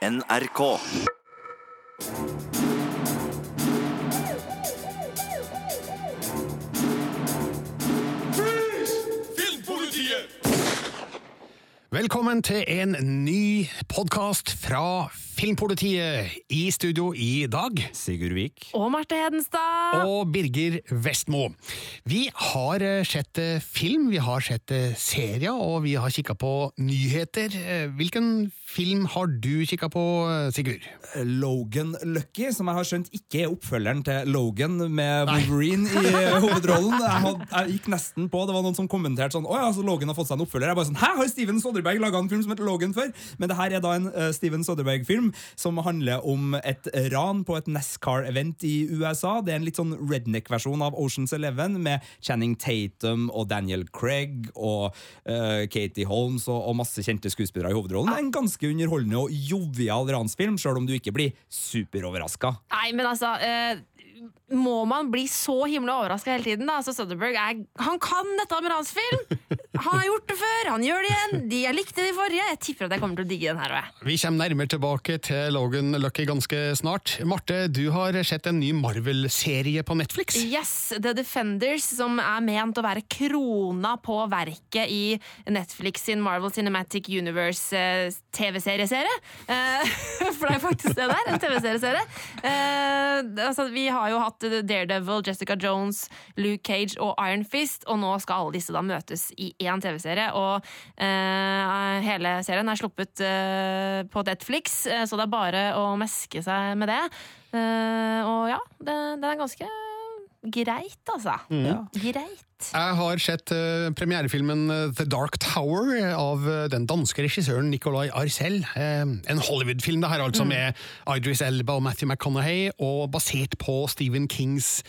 NRK. Velkommen til en ny podkast fra Filmpolitiet. I studio i dag Sigurd Vik. Og Marte Hedenstad. og Birger Vestmo. Vi har eh, sett eh, film, vi har sett eh, serier, og vi har kikka på nyheter. Hvilken film har du kikka på, Sigurd? Logan Lucky, som jeg har skjønt ikke er oppfølgeren til Logan med Wolverine i eh, hovedrollen. Jeg, had, jeg gikk nesten på, Det var noen som kommenterte sånn Å ja, så Logan har fått seg en oppfølger. Jeg bare sånn, Hæ, har Steven Soderberg laga en film som heter Logan før? Men det her er da en uh, Steven Soderberg-film som handler om et ran på et NASCAR-event i USA. Det er en litt sånn redneck-versjon av Oceans Eleven med Channing Tatum og Daniel Craig og uh, Katie Holmes og, og masse kjente skuespillere i hovedrollen. Er en ganske underholdende og jovial ransfilm, sjøl om du ikke blir superoverraska. Nei, men altså eh, Må man bli så himla overraska hele tiden? da? Altså, Soderberg er, han kan dette med ransfilm! Han har gjort det før, han gjør det igjen! De, jeg likte de forrige. Jeg tipper at jeg kommer til å digge den her òg. Vi kommer nærmere tilbake til Logan Lucky ganske snart. Marte, du har sett en ny Marvel-serie på Netflix. Yes, The Defenders, som er ment å være krona på verket i Netflix sin Marvel Cinematic Universe eh. Eh, for det er faktisk det der, en TV-serieserie. Eh, altså, vi har jo hatt Daredevil, Jessica Jones, Luke Cage og Iron Fist, og nå skal alle disse da møtes i én TV-serie. Og eh, hele serien er sluppet eh, på Netflix, eh, så det er bare å meske seg med det. Og ja, det, det er ganske greit, altså. Greit. Jeg har sett uh, premierefilmen eh, The Dark Tower eh, av uh, den danske regissøren Nicolay Arcel. Uh, en Hollywood-film det her, altså, med Idris Elba og Matthew McConaughey, og basert på Stephen Kings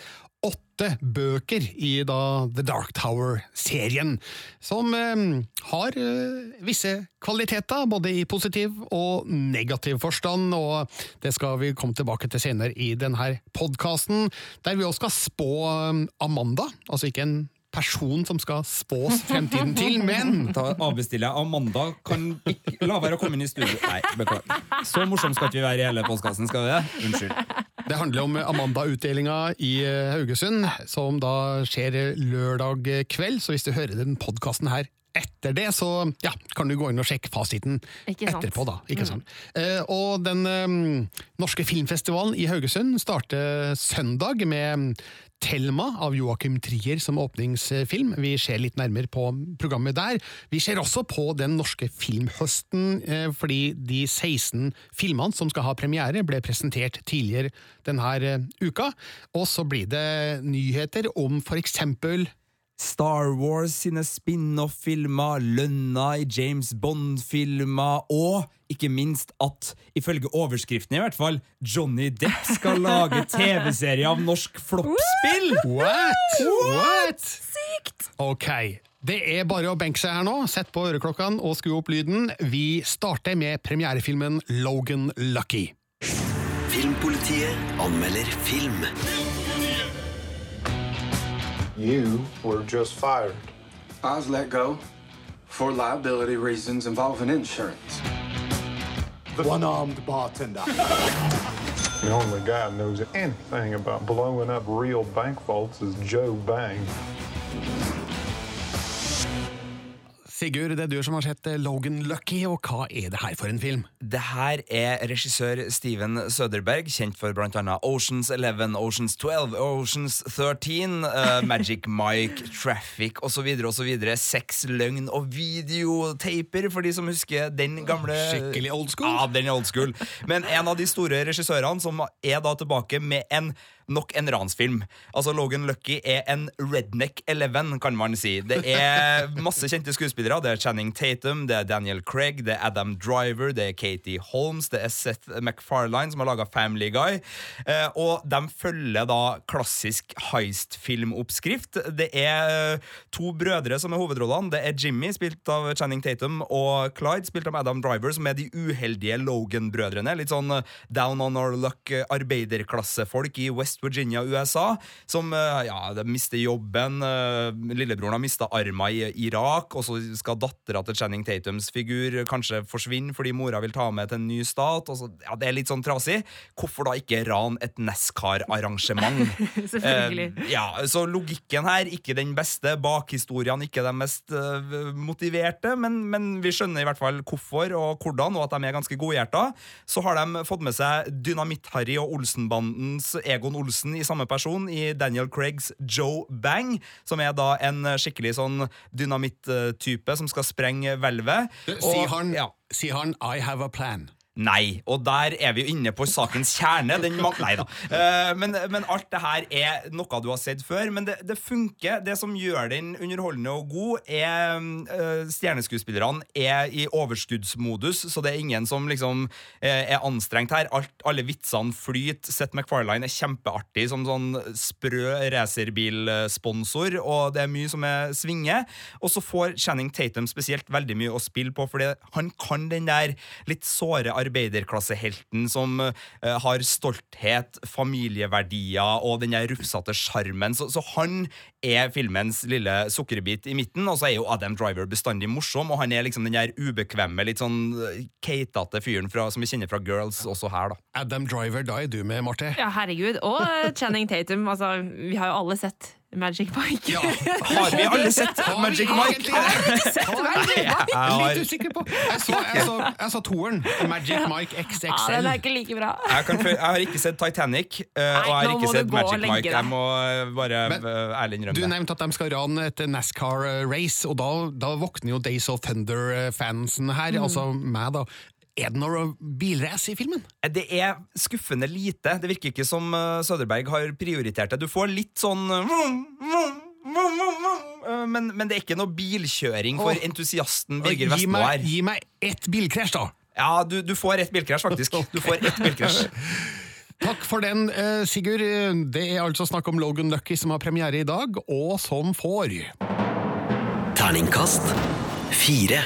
åtte bøker i da The Dark Tower-serien, som eh, har eh, visse kvaliteter, både i positiv og negativ forstand, og det skal vi komme tilbake til senere i denne podkasten, der vi også skal spå eh, Amanda, altså ikke en person som skal spås fremtiden til, men Da avbestiller jeg Amanda. Kan ikke la være å komme inn i studio. Nei, beklager. Så morsom skal ikke vi være i hele postkassen, skal vi det? Unnskyld. Det handler om Amanda-utdelinga i eh, Haugesund, som da skjer lørdag kveld, så hvis du hører den podkasten her etter det, så ja, kan du gå inn og sjekke fasiten etterpå. da, ikke sant? Eh, og den eh, norske filmfestivalen i Haugesund starter søndag med Thelma av Joakim Trier som åpningsfilm. Vi ser litt nærmere på programmet der. Vi ser også på den norske filmhøsten, eh, fordi de 16 filmene som skal ha premiere, ble presentert tidligere denne eh, uka. Og så blir det nyheter om for eksempel Star Wars sine spin-off-filmer, lønna i James Bond-filmer, og ikke minst at, ifølge overskriften i hvert fall, Johnny Depp skal lage TV-serie av norsk floppspill! What? What? Sykt! Ok, det er bare å benke seg her nå, sett på øreklokkene og skru opp lyden. Vi starter med premierefilmen Logan Lucky. Filmpolitiet anmelder film. You were just fired. I was let go for liability reasons involving insurance. The one-armed bartender. The only guy who knows anything about blowing up real bank vaults is Joe Bang. Sigurd, det er du som har sett Logan Lucky, og hva er det her for en film? Det her er regissør Steven Søderberg, kjent for blant annet Oceans 11, Oceans 12, Oceans 13, uh, Magic Mike, Traffic osv. osv. Sex, løgn og videotaper, for de som husker den gamle Skikkelig old school. Ja, den er old school. Men en av de store regissørene som er da tilbake med en nok en ransfilm. Altså Logan Lucky er en redneck eleven, kan man si. Det er masse kjente skuespillere. Det er Channing Tatum, det er Daniel Craig, det er Adam Driver, det er Katie Holmes, det er Seth MacFarlane, som har laga Family Guy. Eh, og de følger da klassisk heist-filmoppskrift. Det er to brødre som er hovedrollene. Det er Jimmy, spilt av Channing Tatum, og Clyde, spilt av Adam Driver, som er de uheldige Logan-brødrene. Litt sånn eh, down on our luck, eh, arbeiderklassefolk i West West Virginia, USA, som eh, ja, mister jobben. eh, Lillebroren har mista arma i Irak, og så skal dattera til Channing Tatums figur kanskje forsvinne fordi mora vil ta med til en ny stat. Så, ja, det er litt sånn trasig. Hvorfor da ikke ran et NASCAR-arrangement? Selvfølgelig. Eh, ja, så logikken her, ikke den beste. Bakhistoriene, ikke de mest motiverte. Men, men vi skjønner i hvert fall hvorfor og hvordan, og at de er ganske godhjerta. Så har de fått med seg Dynamitt-Harry og Olsenbandens Egon Olsen i samme person, i Daniel Craigs Joe Bang, som er da en skikkelig sånn dynamitt-type som skal sprenge hvelvet. Sier han, ja. sier han 'I have a plan'? Nei, og der er vi jo inne på sakens kjerne. Nei da. Eh, men, men alt det her er noe du har sett før. Men det, det funker. Det som gjør den underholdende og god, er eh, Stjerneskuespillerne er i overskuddsmodus, så det er ingen som liksom eh, er anstrengt her. Alt, alle vitsene flyter. Seth MacFarlane er kjempeartig som sånn sprø racerbilsponsor, og det er mye som er svinger. Og så får Channing Tatum spesielt veldig mye å spille på, fordi han kan den der litt såre arbeiderklassehelten som eh, har stolthet, familieverdier og den der rufsete sjarmen. Så, så han er filmens lille sukkerbit i midten, og så er jo Adam Driver bestandig morsom, og han er liksom den der ubekvemme, litt sånn eh, keitete fyren fra, som vi kjenner fra Girls også her, da. Adam Driver, da er du med, Marte. Ja, herregud. Og Channing Tatum. Altså, vi har jo alle sett Magic Mike. Har vi alle sett Magic Mike? Jeg er litt usikker på Jeg så, jeg så, jeg så toeren. Magic Mike Ja, den er ikke like bra. Jeg, kan, jeg har ikke sett Titanic, eh, og jeg har ikke sett Magic Mike. Jeg må eh, bare eh, ærlig Du innrømme det. nevnte at de skal rane et NASCAR-race, og da, da våkner jo Days of Thunder-fansen her, Mm. altså meg, da. Er det noe bilrace i filmen? Det er skuffende lite. Det virker ikke som eh, Søderberg har prioritert det. Du får litt sånn eh, eh, men, men det er ikke noe bilkjøring for Åh. entusiasten Birger Vestmo her. gi meg ett bilkrasj, da! Ja, du, du får ett bilkrasj, faktisk. Du får ett bilkrasj. Takk for den, eh, Sigurd. Det er altså snakk om Logan Lucky som har premiere i dag, og som får Terningkast fire.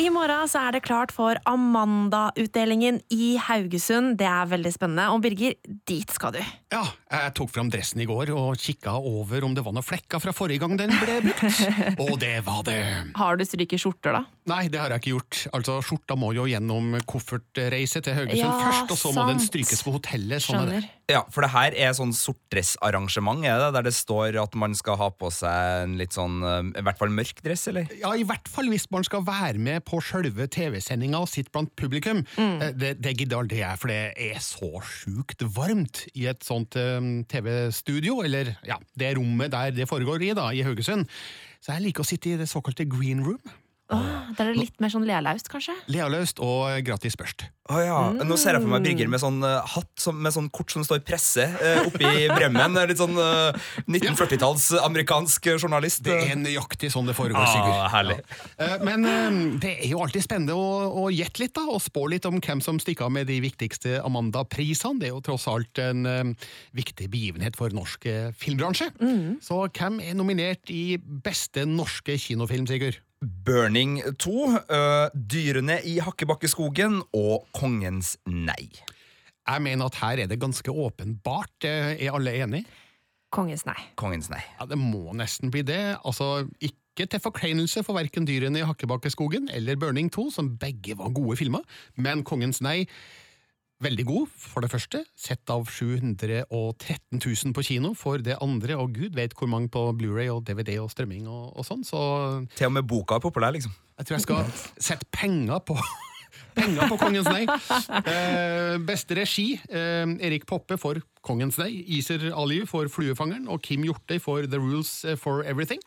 I morgen så er det klart for Amanda-utdelingen i Haugesund. Det er veldig spennende. Og Birger, dit skal du. Ja, jeg tok fram dressen i går og kikka over om det var noen flekker fra forrige gang den ble brukt. Og det var det. Har du stryket skjorter, da? Nei, det har jeg ikke gjort. Altså, Skjorta må jo gjennom koffertreise til Haugesund Ja, først, og så må den strykes på hotellet. Sånn er. Skjønner. Ja, for det her er sånn sortdressarrangement, er det? Der det står at man skal ha på seg en litt sånn eh, I hvert fall mørk dress, eller? Ja, I hvert fall hvis man skal være med på sjølve TV-sendinga og sitte blant publikum. mm. Det, det gidder aldri jeg, for det er så sjukt varmt i et sånt um, TV-studio, eller ja, det rommet der det foregår i, da, i Haugesund. Så jeg liker å sitte i det såkalte green room. Åh, der er det litt mer sånn lealaust, kanskje? Lealøst og gratis børst. Oh, ja. Nå ser jeg for meg Birger med sånn uh, hatt som, med sånn kort som står 'presse' uh, oppi bremmen. Litt sånn uh, 1940-talls amerikansk journalist. Det er nøyaktig sånn det foregår, Ah, Sigurd. herlig. Eh, Men eh, det er jo alltid spennende å, å gjette litt, da, og spå litt om hvem som stikker av med de viktigste Amanda-prisene. Det er jo tross alt en eh, viktig begivenhet for norsk filmbransje. filmbransje. Så hvem er nominert i beste norske kinofilm, Sigurd? Burning 2, uh, Dyrene i Hakkebakkeskogen og Kongens nei. Jeg mener at her er det ganske åpenbart. eh, Er alle enige? Kongens nei. Kongens nei. Ja, Det må nesten bli det. Altså, ikke til forkleinelse for verken Dyrene i Hakkebakkeskogen eller Burning 2, som begge var gode filmer, men Kongens nei Veldig god, for det første. Sett av 713 000 på kino. For det andre, og gud vet hvor mange på Blu-ray og DVD og strømming og, og sånn. Så Til og med boka er populær, liksom. jeg tror jeg skal sette penger på Penger på Kongens nei. Eh, beste regi. Eh, Erik Poppe for Kongens nei. Iser Aliu for Fluefangeren. Og Kim Hjortøy for The Rules for Everything.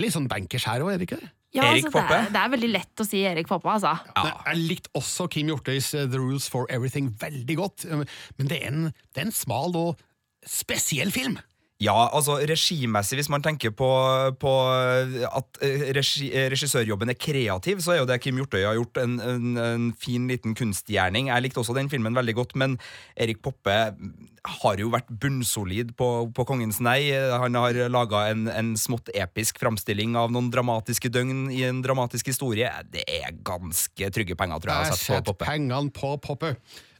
Litt sånn bankers her òg, er det ikke det? Ja, Erik altså, det, er, det er veldig lett å si Erik Poppe, altså. Ja. Jeg likte også Kim Hjortøys eh, The Rules for Everything veldig godt, eh, men det er en, det er en smal og spesiell film. Ja, altså regimessig, hvis man tenker på, på at eh, regi, eh, regissørjobben er kreativ, så er jo det Kim Hjortøy har gjort, en, en, en fin liten kunstgjerning. Jeg likte også den filmen veldig godt, men Erik Poppe har jo vært bunnsolid på, på Kongens nei. Han har laga en, en smått episk framstilling av noen dramatiske døgn i en dramatisk historie. Det er ganske trygge penger, tror jeg. Jeg setter Poppe. pengene på Poppe.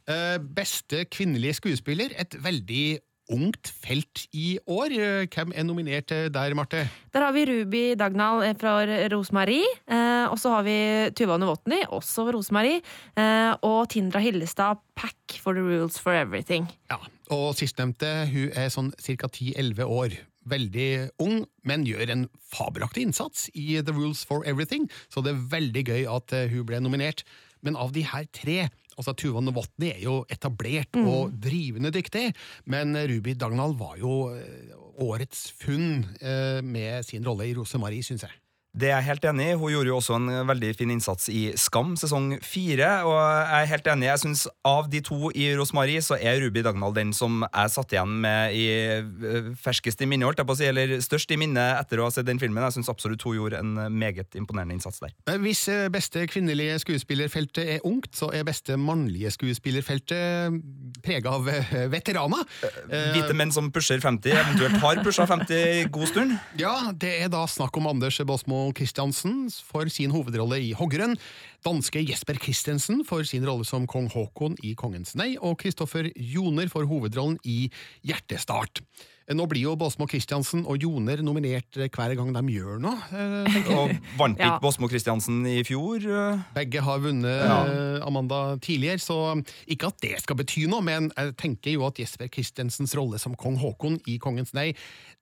Uh, beste kvinnelige skuespiller, et veldig ungt felt i år. Hvem er nominert der, Marte? Der har vi Ruby Dagnall eh, fra Rosmarie. Eh, og så har vi Tuva Novotny, også Rosmarie. Eh, og Tindra Hillestad, Pack for the Rules for Everything. Ja, og sistnevnte hun er sånn ca. 10-11 år. Veldig ung, men gjør en fabelaktig innsats i The Rules for Everything, så det er veldig gøy at hun ble nominert. Men av de her tre altså Tuva Novotny er jo etablert og drivende dyktig, men Ruby Dagnall var jo eh, årets funn eh, med sin rolle i Rosemarie, syns jeg. Det er jeg helt enig i. Hun gjorde jo også en veldig fin innsats i Skam sesong fire. Og jeg er helt enig. Jeg synes Av de to i Rosmarie så er Ruby Dagnall den som jeg satt igjen med i eh, ferskest i minne, holdt jeg på å si, eller størst i minne etter å ha sett den filmen. Jeg syns absolutt hun gjorde en meget imponerende innsats der. Eh, Hvis eh, beste kvinnelige skuespillerfeltet er ungt, så er beste mannlige skuespillerfeltet prega av eh, veteraner. Eh, Hvite menn som pusher 50, eventuelt har pusha 50 i god stund. Ja, det er da snakk om Anders Båsmo Christiansen for sin hovedrolle i Hoggeren, danske Jesper Christensen for sin rolle som kong Haakon i Kongens nei, og Kristoffer Joner for hovedrollen i Hjertestart. Nå blir jo Båsmo Christiansen og Joner nominert hver gang de gjør noe. eh. Og vant ikke Ja. Båsmo Christiansen i fjor? eh? Begge har vunnet ja. Amanda tidligere, så ikke at det skal bety noe, men jeg tenker jo at Jesper Christiansens rolle som kong Haakon i Kongens nei,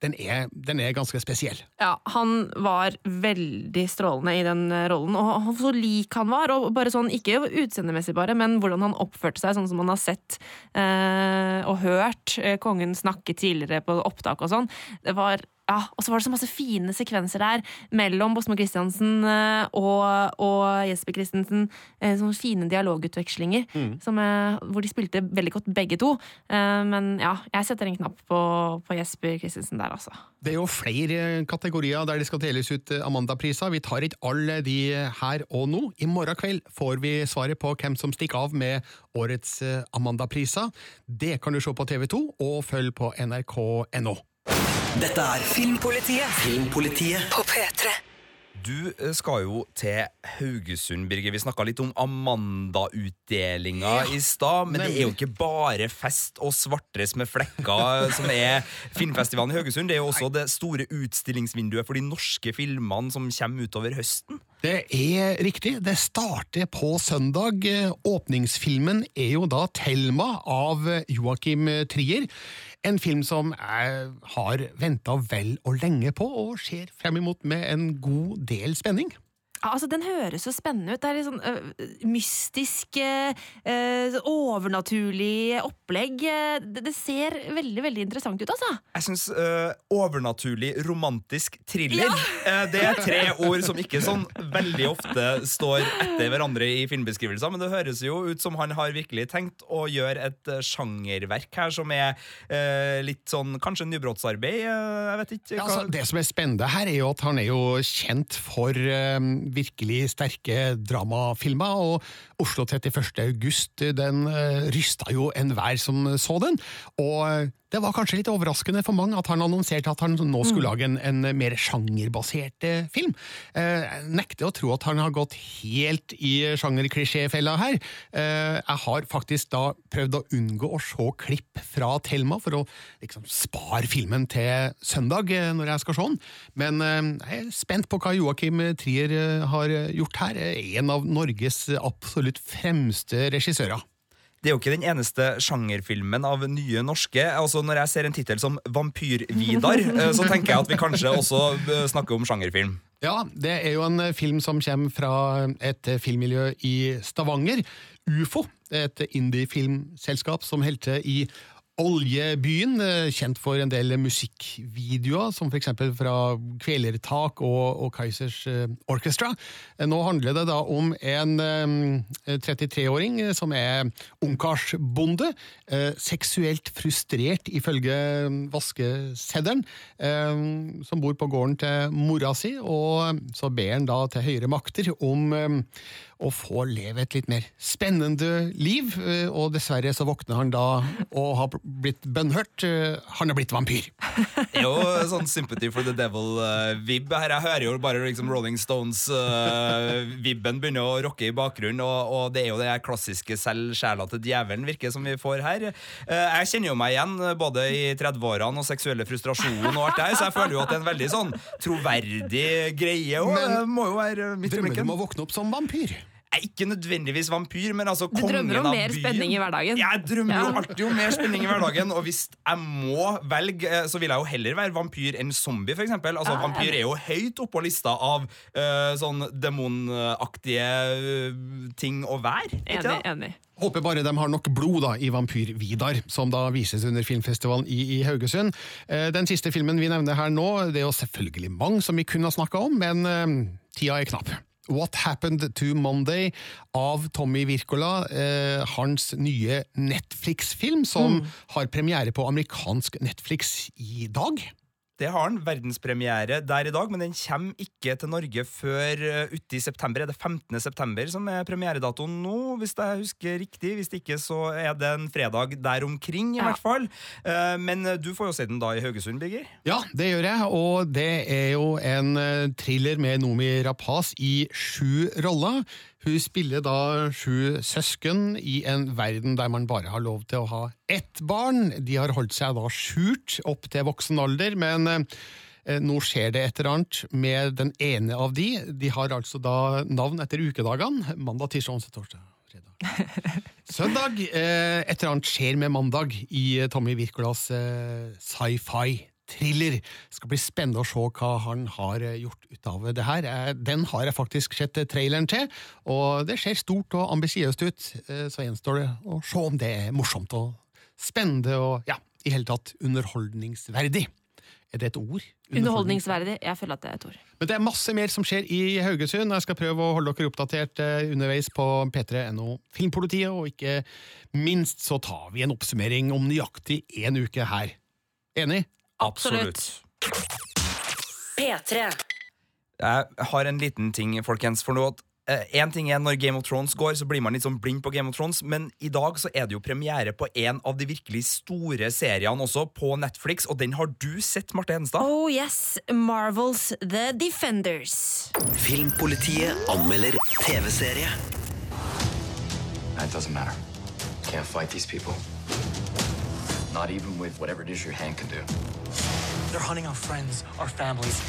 den er, den er ganske spesiell. Ja, han var veldig strålende i den eh, rollen, og så lik han var. Og bare sånn, Ikke utseendemessig, bare, men hvordan han oppførte seg, sånn som man har sett eh, og hørt eh, kongen snakke tidligere på opptak og sånn. Det var ja, Og så var det så masse fine sekvenser der mellom Bosmo Christiansen eh, og, og Jesper Christensen. Eh, sånne fine dialogutvekslinger som, eh, hvor de spilte veldig godt, begge to. Men ja, jeg setter en knapp på, på Jesper Christensen der, altså. Det er jo flere kategorier der det skal deles ut Amanda-priser. Vi tar ikke alle de her og nå. I morgen kveld får vi svaret på hvem som stikker av med årets Amanda-priser. Det kan du se på TV2, og følg på nrk.no. Dette er Filmpolitiet. Filmpolitiet På P3. Du eh, skal jo til Haugesund, Birger. Vi snakka litt om Amanda-utdelinga i stad. Men det er jo ikke bare fest og svartdress med flekker som er filmfestivalen i Haugesund. Det er jo også det store utstillingsvinduet for de norske filmene som kommer utover høsten. Det er riktig. Det starter på søndag. Åpningsfilmen er jo da Thelma av Joakim Trier. En film som jeg har venta vel og lenge på, og ser frem imot med en god del spenning. Ja, altså Den høres så spennende ut. Det er litt sånn uh, mystisk, uh, overnaturlig opplegg. Det, det ser veldig veldig interessant ut, altså. Jeg syns overnaturlig romantisk thriller eh, Det er tre ord som ikke sånn veldig ofte står etter hverandre i filmbeskrivelser, men det høres jo ut som han har virkelig tenkt å gjøre et sjangerverk her som er eh, litt sånn kanskje nybrottsarbeid. jeg vet ikke. Ja, hva- altså, det som er spennende her, er jo at han er jo kjent for virkelig sterke dramafilmer, og Oslo 31. august den uh, rysta jo enhver som så den. Og eh, det var kanskje litt overraskende for mange at han annonserte at han nå skulle lage en, en mer sjangerbasert eh, film. Eh, jeg nekter å tro at han har gått helt i sjangerklisjéfella her. Eh, jeg har faktisk da prøvd å unngå å se klipp fra Thelma for å liksom spare filmen til søndag når jeg skal se den. Men jeg er spent på hva Joakim Trier har gjort her. En av Norges absolutt fremste regissører. Det er jo ikke den eneste sjangerfilmen av nye norske. Altså Når jeg ser en tittel som Vampyr-Vidar, eh, så tenker jeg at vi kanskje også eh, snakker om sjangerfilm. Ja, det er jo en eh, film som kommer fra et filmmiljø i Stavanger. UFO, et indie-filmselskap som holder til i oljebyen, eh, kjent for en del musikkvideoer, som f.eks. fra Kvelertak og, og Kaizers eh, Orchestra. Eh, Nå handler det da om en eh, 33-åring som er ungkarsbonde, seksuelt frustrert ifølge vaskeseddelen, som bor på gården til mora si, og så ber han da til høyere makter om eh, å få leve et litt mer spennende liv, eh, og dessverre så våkner han da og har blitt bønnhørt. Eh, Han har blitt vampyr. Det er jo sånn Sympathy for the Devil-vib her. Jeg hører jo bare liksom Rolling Stones-vibben begynne å rocke i bakgrunnen, og, og det er jo det klassiske 'selv sjela til djevelen' virker som vi får her. Eh, Jeg kjenner jo meg igjen både i 30-årene og seksuelle frustrasjon og alt det her, så jeg føler jo at det er en veldig sånn troverdig greie. Og Men det må jo være mitt Drømmer om å våkne opp som vampyr? Jeg er ikke nødvendigvis vampyr, men altså Du drømmer om mer byen. spenning i hverdagen. Jeg drømmer jo alltid om mer spenning i hverdagen, og hvis jeg må velge, eh, så vil jeg jo heller være vampyr enn zombie, for eksempel. Altså, Ja, vampyr er jo høyt oppå lista av uh, sånn demonaktige eh, ting å være. ikke Enig. enig. Håper bare de har nok blod da, i Vampyr-Vidar, som da vises under filmfestivalen i, i Haugesund. Eh, Den siste filmen vi nevner her nå, det er jo selvfølgelig mange som vi kunne ha snakka om, men eh, tida er knapp. What Happened to Monday av Tommy Wirkola, eh, hans nye Netflix-film, som har premiere på amerikansk Netflix i dag. Det har han. Verdenspremiere der i dag, men den kommer ikke til Norge før uti ute i september. Er det 15. september som er premieredatoen nå, hvis jeg husker riktig? Hvis ikke, så er det en fredag der omkring, i Ja. hvert fall. Eh, men uh, du får jo se den da i Haugesund, Birger. Ja, det gjør jeg, og det er jo en eh, thriller med Nomi Rapaz i sju roller. Hun spiller da sju søsken i en verden der man bare har lov til å ha ett barn. De har holdt seg da skjult opp til voksen alder, men eh, nå skjer det et eller annet med den ene av de. De har altså da navn etter ukedagene. Mandag, tirsdag, onsdag, torsdag, fredag. Søndag. Eh, et eller annet skjer med mandag i eh, Tommy Wirkolas eh, sci-fi-thriller. Det skal bli spennende å se hva han har eh, gjort ut av det her. Eh, den har jeg faktisk sett eh, traileren til, og det ser stort og ambisiøst ut. Så gjenstår det å se om det er morsomt og spennende og ja, i hele tatt underholdningsverdig. Er det et ord? Underholdningsverdig. Jeg føler at det er et ord. Men det er masse mer som skjer i Haugesund. Jeg skal prøve å holde dere oppdatert underveis på p3.no Filmpolitiet, og ikke minst så tar vi en oppsummering om nøyaktig en uke her. Enig? Absolutt. P3. Jeg har en liten ting, folkens. For nå Én ting er når Game of Thrones går, så blir man litt sånn blind på Game of Thrones, men i dag så er det jo premiere på en av de virkelig store seriene også, på Netflix, og den har du sett, Marte Henstad. Oh yes, Marvels The Defenders. Filmpolitiet anmelder TV-serie. It doesn't matter. Can't fight these people. Not even with whatever it is your hand can do. They're hunting our friends, our families,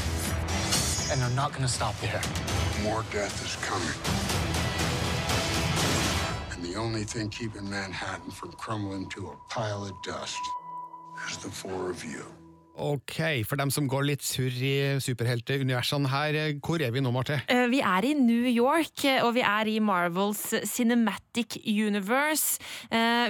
and they're not gonna stop there. More death is coming. And the only thing keeping Manhattan from crumbling to a pile of dust is the four of you. Ok, for dem som går litt surr i superhelteuniversene her, eh, hvor er vi nå, Marte? Eh, Vi er i New York, eh, og vi er i Marvels Cinematic Universe.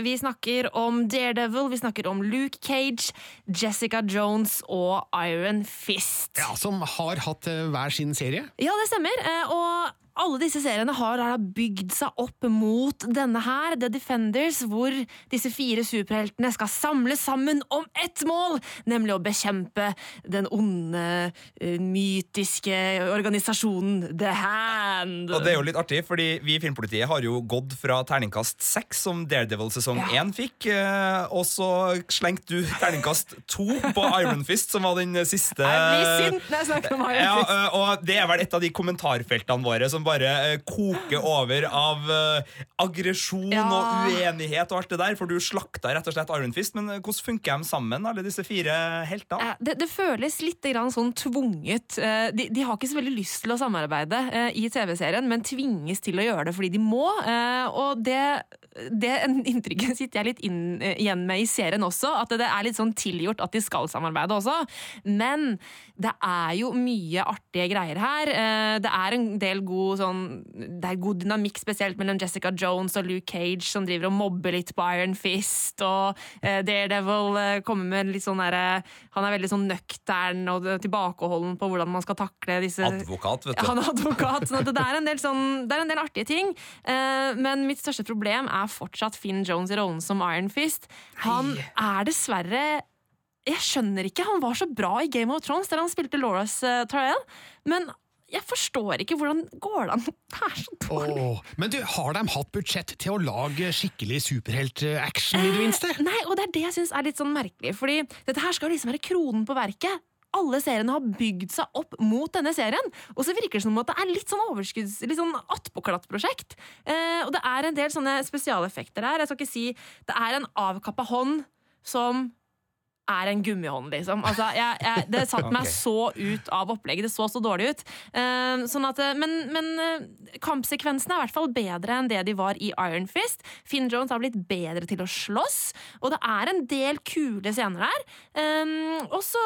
Vi snakker om Daredevil, vi snakker om Luke Cage, Jessica Jones og Iron Fist. Ja, Som har hatt hver sin serie. Ja, det stemmer. Og alle disse seriene har bygd seg opp mot denne her, The Defenders, hvor disse fire superheltene skal samle sammen om ett mål, nemlig å bekjempe den onde, eh, mytiske organisasjonen The Hand. Og det er jo litt artig, fordi vi i Filmpolitiet har jo gått fra terningkast seks, som Daredevil sesong Ja. fikk, eh, og så slengte du terningkast to på Iron Fist, som var den siste Jeg blir sint når jeg snakker om Iron Fist. Ja, og det er vel et av de kommentarfeltene våre som bare eh, koker over av eh, aggresjon Ja. og uenighet og alt det der, for du slakta rett og slett Iron Fist, men eh, hvordan funker de sammen, alle disse fire heltene? Det, det føles litt grann sånn tvunget. De, de har ikke så veldig lyst til å samarbeide i TV-serien, men tvinges til å gjøre det fordi de må. Og det, det inntrykket sitter jeg litt inn, eh, igjen med i serien også, at det er litt sånn tilgjort at de skal samarbeide også. Men det er jo mye artige greier her. Eh, Det er en del god sånn Det er god dynamikk spesielt mellom Jessica Jones og Luke Cage, som driver og mobber litt på Iron Fist, og eh, Daredevil kommer med litt sånn derre Han er veldig sånn nøktern og tilbakeholden på hvordan man skal takle disse Advokat, vet du. Han er advokat, sånn det er en del, sånn, det er en del artige ting. Men mitt største problem er fortsatt Finn Jones i rollen som Iron Fist. Han er dessverre Jeg skjønner ikke. Han var så bra i Game of Thrones, der han spilte Lauras uh, Tyrell, men jeg forstår ikke hvordan går det an Det er så dårlig. Oh, men du, har de hatt budsjett til å lage skikkelig superhelt-action, i det minste? Nei, og det er det jeg syns er litt sånn merkelig, fordi dette her skal liksom være kronen på verket. Alle seriene har bygd seg opp mot denne serien, og så virker det som at det er litt sånn overskudds... Litt sånn attpåklatt-prosjekt. Eh, og det er en del sånne spesialeffekter her. Jeg skal ikke si Det er en avkappa hånd som er en gummihånd, liksom. Altså, jeg, jeg, det satte meg så ut av opplegget. Det så så dårlig ut. Uh, sånn at, eh, men men uh, kampsekvensene er i hvert fall bedre enn det de var i Iron Fist. Finn Jones har blitt bedre til å slåss, og det er en del kule scener der. Eh, og så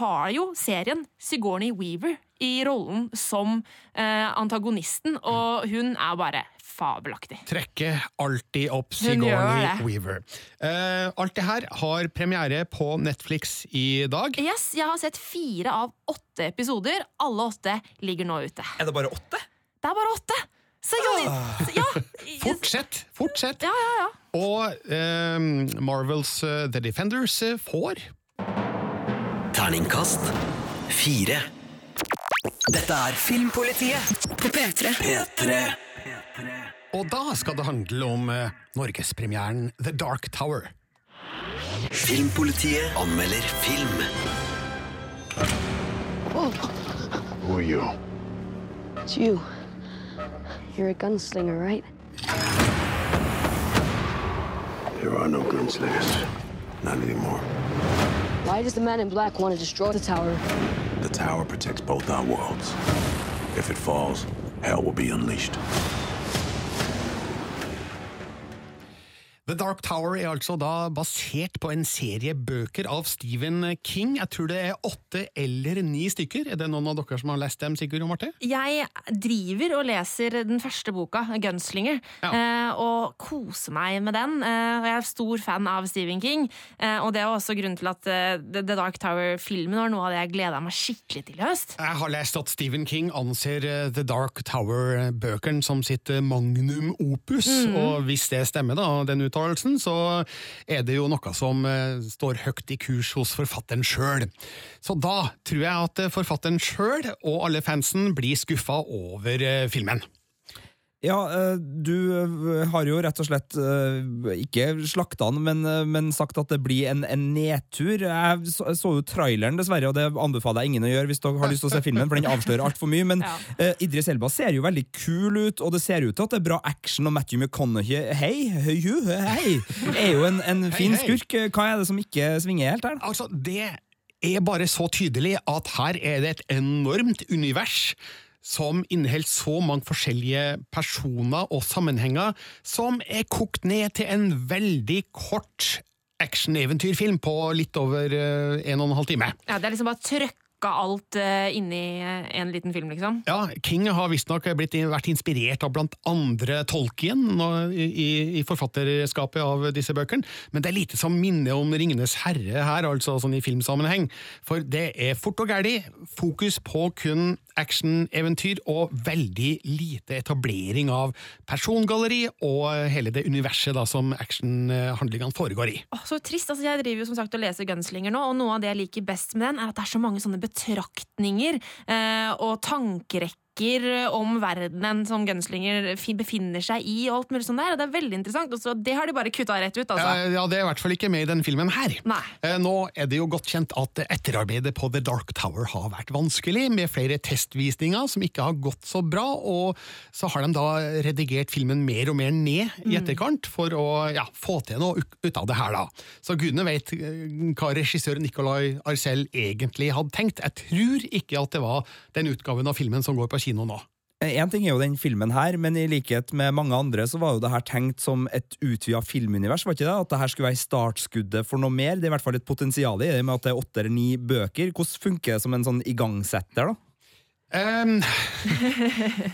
har jo serien Sigourney Weaver i rollen som uh, antagonisten, og hun er bare fabelaktig. Trekker alltid opp Sigourney. Weaver. Uh, alt det her har premiere på Netflix i dag. Yes, jeg har sett fire av åtte episoder. Alle åtte ligger nå ute. Er det bare åtte? Det er bare åtte! Sigourney ah. ja, Fortsett! Fortsett! ja, ja, ja. Og eh, Marvels uh, The Defenders eh, får Terningkast fire. Dette er Filmpolitiet På P3. P3. Og da skal det handle om eh, norgespremieren The Dark Tower. Filmpolitiet anmelder film. Who are you? It's you. You're a gunslinger, right? There are no gunslingers. Not anymore. Why does the man in black want to destroy the tower? The tower protects both our worlds. If it falls, hell will be unleashed. The Dark Tower er altså da basert på en serie bøker av Stephen King. Jeg tror det er åtte eller ni stykker. Er det noen av dere som har lest dem, Sigurd og Marte? Jeg driver og leser den første boka, 'Gunslinger', ja. og koser meg med den. Eh, jeg er stor fan av Stephen King, eh, og det er også grunnen til at eh, The Dark Tower-filmen var noe av det jeg gleda meg skikkelig til i høst. Jeg har lest at Stephen King anser eh, The Dark Tower-bøkene som sitt eh, magnum opus, mm. og hvis det stemmer, da, den uttalelsen, så er det jo noe som eh, står høyt i kurs hos forfatteren sjøl. Så da tror jeg at forfatteren sjøl og alle fansen blir skuffa over eh, filmen. Ja, eh, du eh, har jo rett og slett eh, ikke slakta den, men, men sagt at det blir en, en nedtur. Jeg så, jo traileren, dessverre, og det anbefaler jeg ingen å gjøre hvis dere har lyst til å se filmen, for den avslører altfor mye. Men eh, Idris Elba ser jo veldig kul ut, og det ser ut til at det er bra action, og Matthew McConaughey Hei, hei, hei, er jo en, en fin hei. skurk. Hva er det som ikke svinger helt her? Altså, det er bare så tydelig at her er det et enormt univers som inneholder så mange forskjellige personer og sammenhenger, som er kokt ned til en veldig kort actioneventyrfilm på litt over eh, en og en halv time. Ja, Det er liksom bare trøkk alt uh, inni eh, en liten film, liksom. Ja, King har visstnok vært inspirert av blant andre Tolkien i- i forfatterskapet av disse bøkene, men det er lite som minner om Ringenes herre her, altså sånn i filmsammenheng. For det er fort og gæli, fokus på kun actioneventyr og veldig lite etablering av persongalleri og hele det universet da som actionhandlingene foregår i. Åh, så trist. altså Jeg driver jo som sagt og leser Gunslinger nå, og noe av det jeg liker best med den, er at det er så mange sånne betraktninger eh, og tankerekker om verdenen som Gunslinger befinner seg i, og alt mulig sånt der. Og det er veldig interessant. Og så det har de bare kutta rett ut, altså. Eh, Ja, Det er i hvert fall ikke med i denne filmen her. Nei. Eh, Nå er det jo godt kjent at etterarbeidet på The Dark Tower har vært vanskelig, med flere testvisninger som ikke har gått så bra, og så har de da redigert filmen mer og mer ned i etterkant for å ja, få til noe ut ut av det her, da. Så gudene vet eh, hva regissør Nicolay Arcel egentlig hadde tenkt. Jeg tror ikke at det var den utgaven av filmen som går på kino nå. En ting er jo den filmen her, men i likhet med mange andre så var jo det her tenkt som et utvida filmunivers, var ikke det? At det her skulle være startskuddet for noe mer? Det er i hvert fall et potensial i det, med at det er åtte eller ni bøker. Hvordan funker det som en sånn igangsetter, da? Um,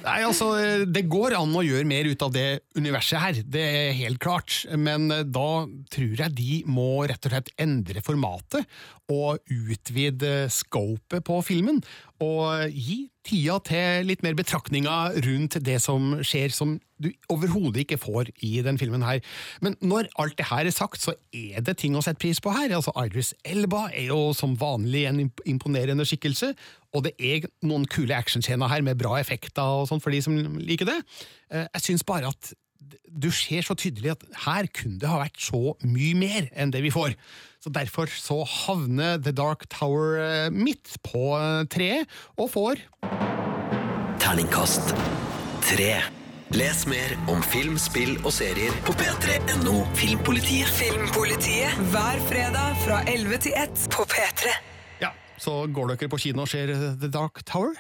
nei, altså, det går an å gjøre mer ut av det universet her, det er helt klart. Men eh, da tror jeg de må rett og slett endre formatet og utvide scopet på filmen. Og gi tida til litt mer betraktninger rundt det som skjer, som du overhodet ikke får i den filmen her. Men når alt det her er sagt, så er det ting å sette pris på her. Altså, Idris Elba er jo som vanlig en imponerende skikkelse, og det er noen kule actionscener her med bra effekter og sånn for de som liker det. Eh, Jeg syns bare at du ser så tydelig at her kunne det ha vært så mye mer enn det vi får. Så Derfor så havner The Dark Tower eh, midt på eh, treet, og får Terningkast tre. Les mer om film, spill og serier på p3.no Filmpolitiet. Filmpolitiet hver fredag fra 11 til 1 på P3. Ja, så går dere på kino og ser The Dark Tower?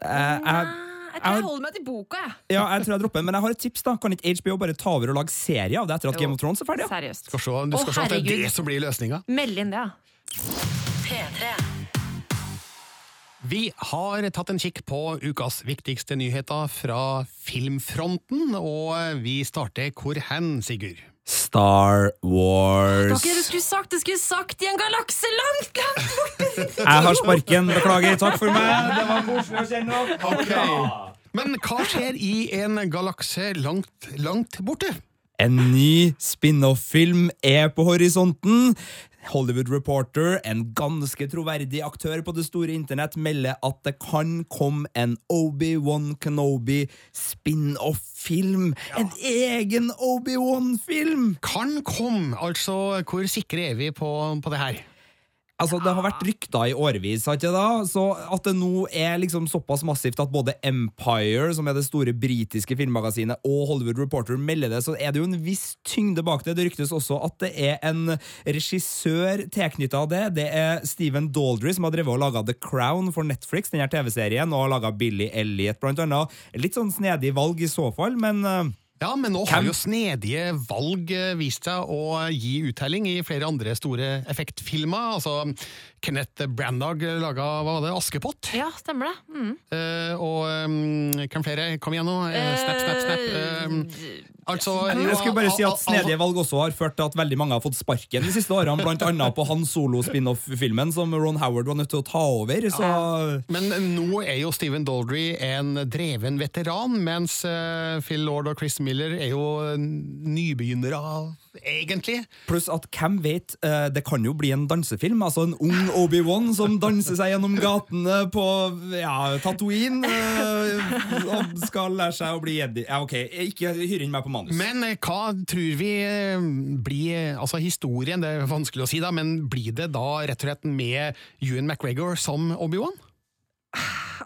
Uh, jeg, Jeg tror jeg holder meg til boka, jeg. ja, jeg tror jeg dropper, men jeg har et tips. da Kan ikke HBO bare ta over og lage serie av det etter at Jo. Game of Thrones er ferdig? Ja? Seriøst. Skal se, du Å, skal se at det er det som blir løsninga. Meld inn det, ja. Vi har tatt en kikk på ukas viktigste nyheter fra filmfronten, og vi starter hvor hen, Sigurd? Star Wars. Dere skulle sagt det skulle sagt i en galakse langt, langt borte! Jeg har sparken, beklager. Takk for meg. Det var koselig å kjenne okay. Men hva skjer i en galakse langt, langt borte? En ny spin-off-film er på horisonten. Hollywood Reporter, en ganske troverdig aktør på det store internett, melder at det kan komme en Obi-Wan Kenobi spin-off-film. En egen Obi-Wan-film! Kan komme, altså hvor sikre er vi på, på det her? Altså, Det har vært rykter i årevis, har ikke det? da? Så at det nå er liksom såpass massivt at både Empire, som er det store britiske filmmagasinet, og Hollywood Reporter melder det, så er det jo en viss tyngde bak det. Det ryktes også at det er en regissør tilknytta det. Det er Stephen Daldry, som har drevet og laga The Crown for Netflix, denne TV-serien, og har laga Billy Elliot, blant annet. Litt sånn snedig valg i så fall, men eh, Ja, men nå har jo snedige valg eh, vist seg å gi uttelling i flere andre store effektfilmer. Altså, Kenneth Brandag laga hva var det, Askepott. Ja, stemmer det. Mm. Uh, og um, hvem flere? Kom igjen nå. Uh, snap, snap, snap. Uh, altså Jeg skulle bare si at Snedige valg også har ført til at veldig mange har fått sparken de siste årene, blant annet på Han Solo-spin-off-filmen som Ron Howard var nødt til å ta over. Så Men nå er jo Stephen Daldry en dreven veteran, mens Phil Lord og Chris Miller er jo nybegynnere, egentlig. Pluss at hvem vet, eh, det kan jo bli en dansefilm. Altså en ung Obi-Wan som danser seg gjennom gatene på ja, Tatooine. eh, og skal lære seg å bli jedi. Ja, ok, ikke hyr inn meg på manus. Men eh, hva tror vi blir Altså historien, det er vanskelig å si, da, men blir det da rett og slett med Ewan McGregor som Obi-Wan?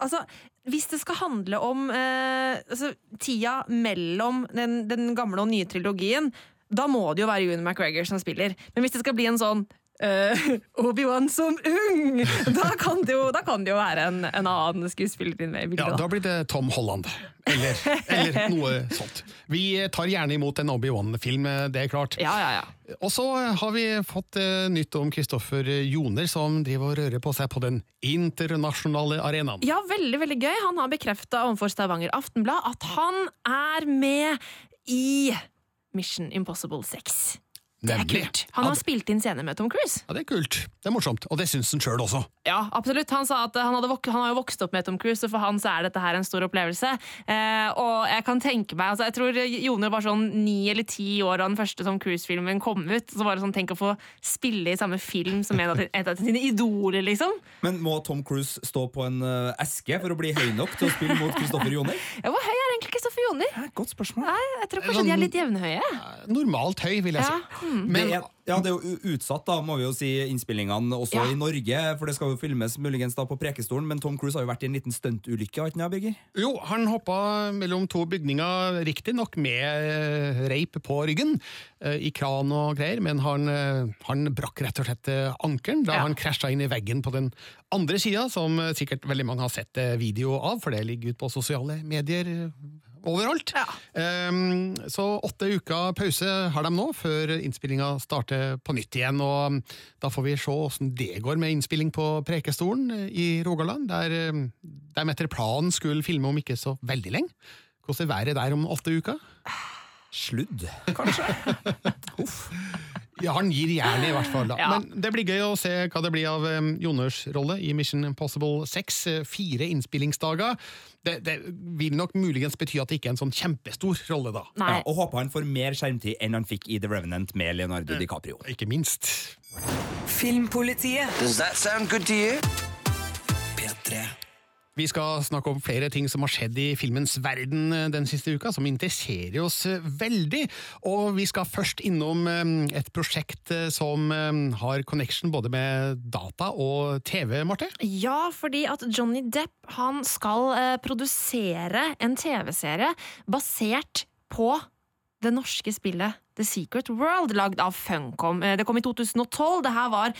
Altså, hvis det skal handle om eh, altså, tida mellom den, den gamle og nye trilogien, da må det jo være Ewan McGregor som spiller. Men hvis det skal bli en sånn eh, Obi-Wan som ung, da kan det jo, da kan det jo være en, en annen skuespiller inne i bildet. Ja, da. Da blir det Tom Holland. Eller, eller noe sånt. Vi tar gjerne imot en Obi-Wan-film, det er klart. Ja, ja, ja. Og så har vi fått eh, nytt om Kristoffer Joner, som driver og rører på seg på den internasjonale arenaen. Ja, veldig, veldig gøy. Han har bekrefta overfor Stavanger Aftenblad at han er med i Mission Impossible 6. Det er kult. Han har spilt inn scener med Tom Cruise. Ja, det er kult. Det er morsomt. Og det syns han sjøl også. Ja, absolutt. Han sa at han, hadde han har jo vokst opp med Tom Cruise, og for han så er dette her en stor opplevelse. Eh, og jeg kan tenke meg altså Jeg tror Joner var sånn ni eller ti år da den første Tom Cruise-filmen kom ut. Så var det sånn, Tenk å få spille i samme film som en av, et av sine idoler, liksom. Men må Tom Cruise stå på en eh, eske for å bli høy nok til å spille mot Kristoffer Joner? Hvor høy er egentlig Kristoffer Joner? Godt spørsmål. Nei, jeg tror kanskje de er litt jevnhøye. Normalt høy, vil jeg Ja. si. Mm. Men det er, ja, det er jo utsatt, da, må vi jo si, innspillingene også Ja. i Norge. For det skal jo filmes muligens da på Prekestolen, men Tom Cruise har jo vært i en liten stuntulykke? Jo, han hoppa mellom to bygninger, riktignok med eh, reip på ryggen, eh, i kran og greier, men han, eh, han brakk rett og slett ankelen da Ja. han krasja inn i veggen på den andre sida, som sikkert veldig mange har sett video av, for det ligger ut på sosiale medier. Eh, Ja. Um, så åtte uker pause har de nå, før innspillinga starter på nytt igjen. og Da får vi se åssen det går med innspilling på Prekestolen i Rogaland, der um, de etter planen skulle filme om ikke så veldig lenge. Hvordan er været der om åtte uker? Sludd, kanskje? Ja, han gir jernet, i hvert fall. da. Ja. Men det blir gøy å se hva det blir av um, Joners rolle i Mission Impossible 6. eh, Fire innspillingsdager. Det, det vil nok muligens bety at det ikke er en sånn kjempestor rolle, da. Ja, og håper han får mer skjermtid enn han fikk i The Revenant med Leonardo DiCaprio. Ikke minst. Filmpolitiet. Does that sound good to you? P3. Vi skal snakke om flere ting som har skjedd i filmens verden eh, den siste uka, som interesserer oss eh, veldig. Og vi skal først innom eh, et prosjekt som har connection både med data og TV, Marte. Ja, fordi at Johnny Depp han skal produsere en TV-serie basert på det norske spillet The Secret World, lagd av Funcom. Det kom i 2012. Det her var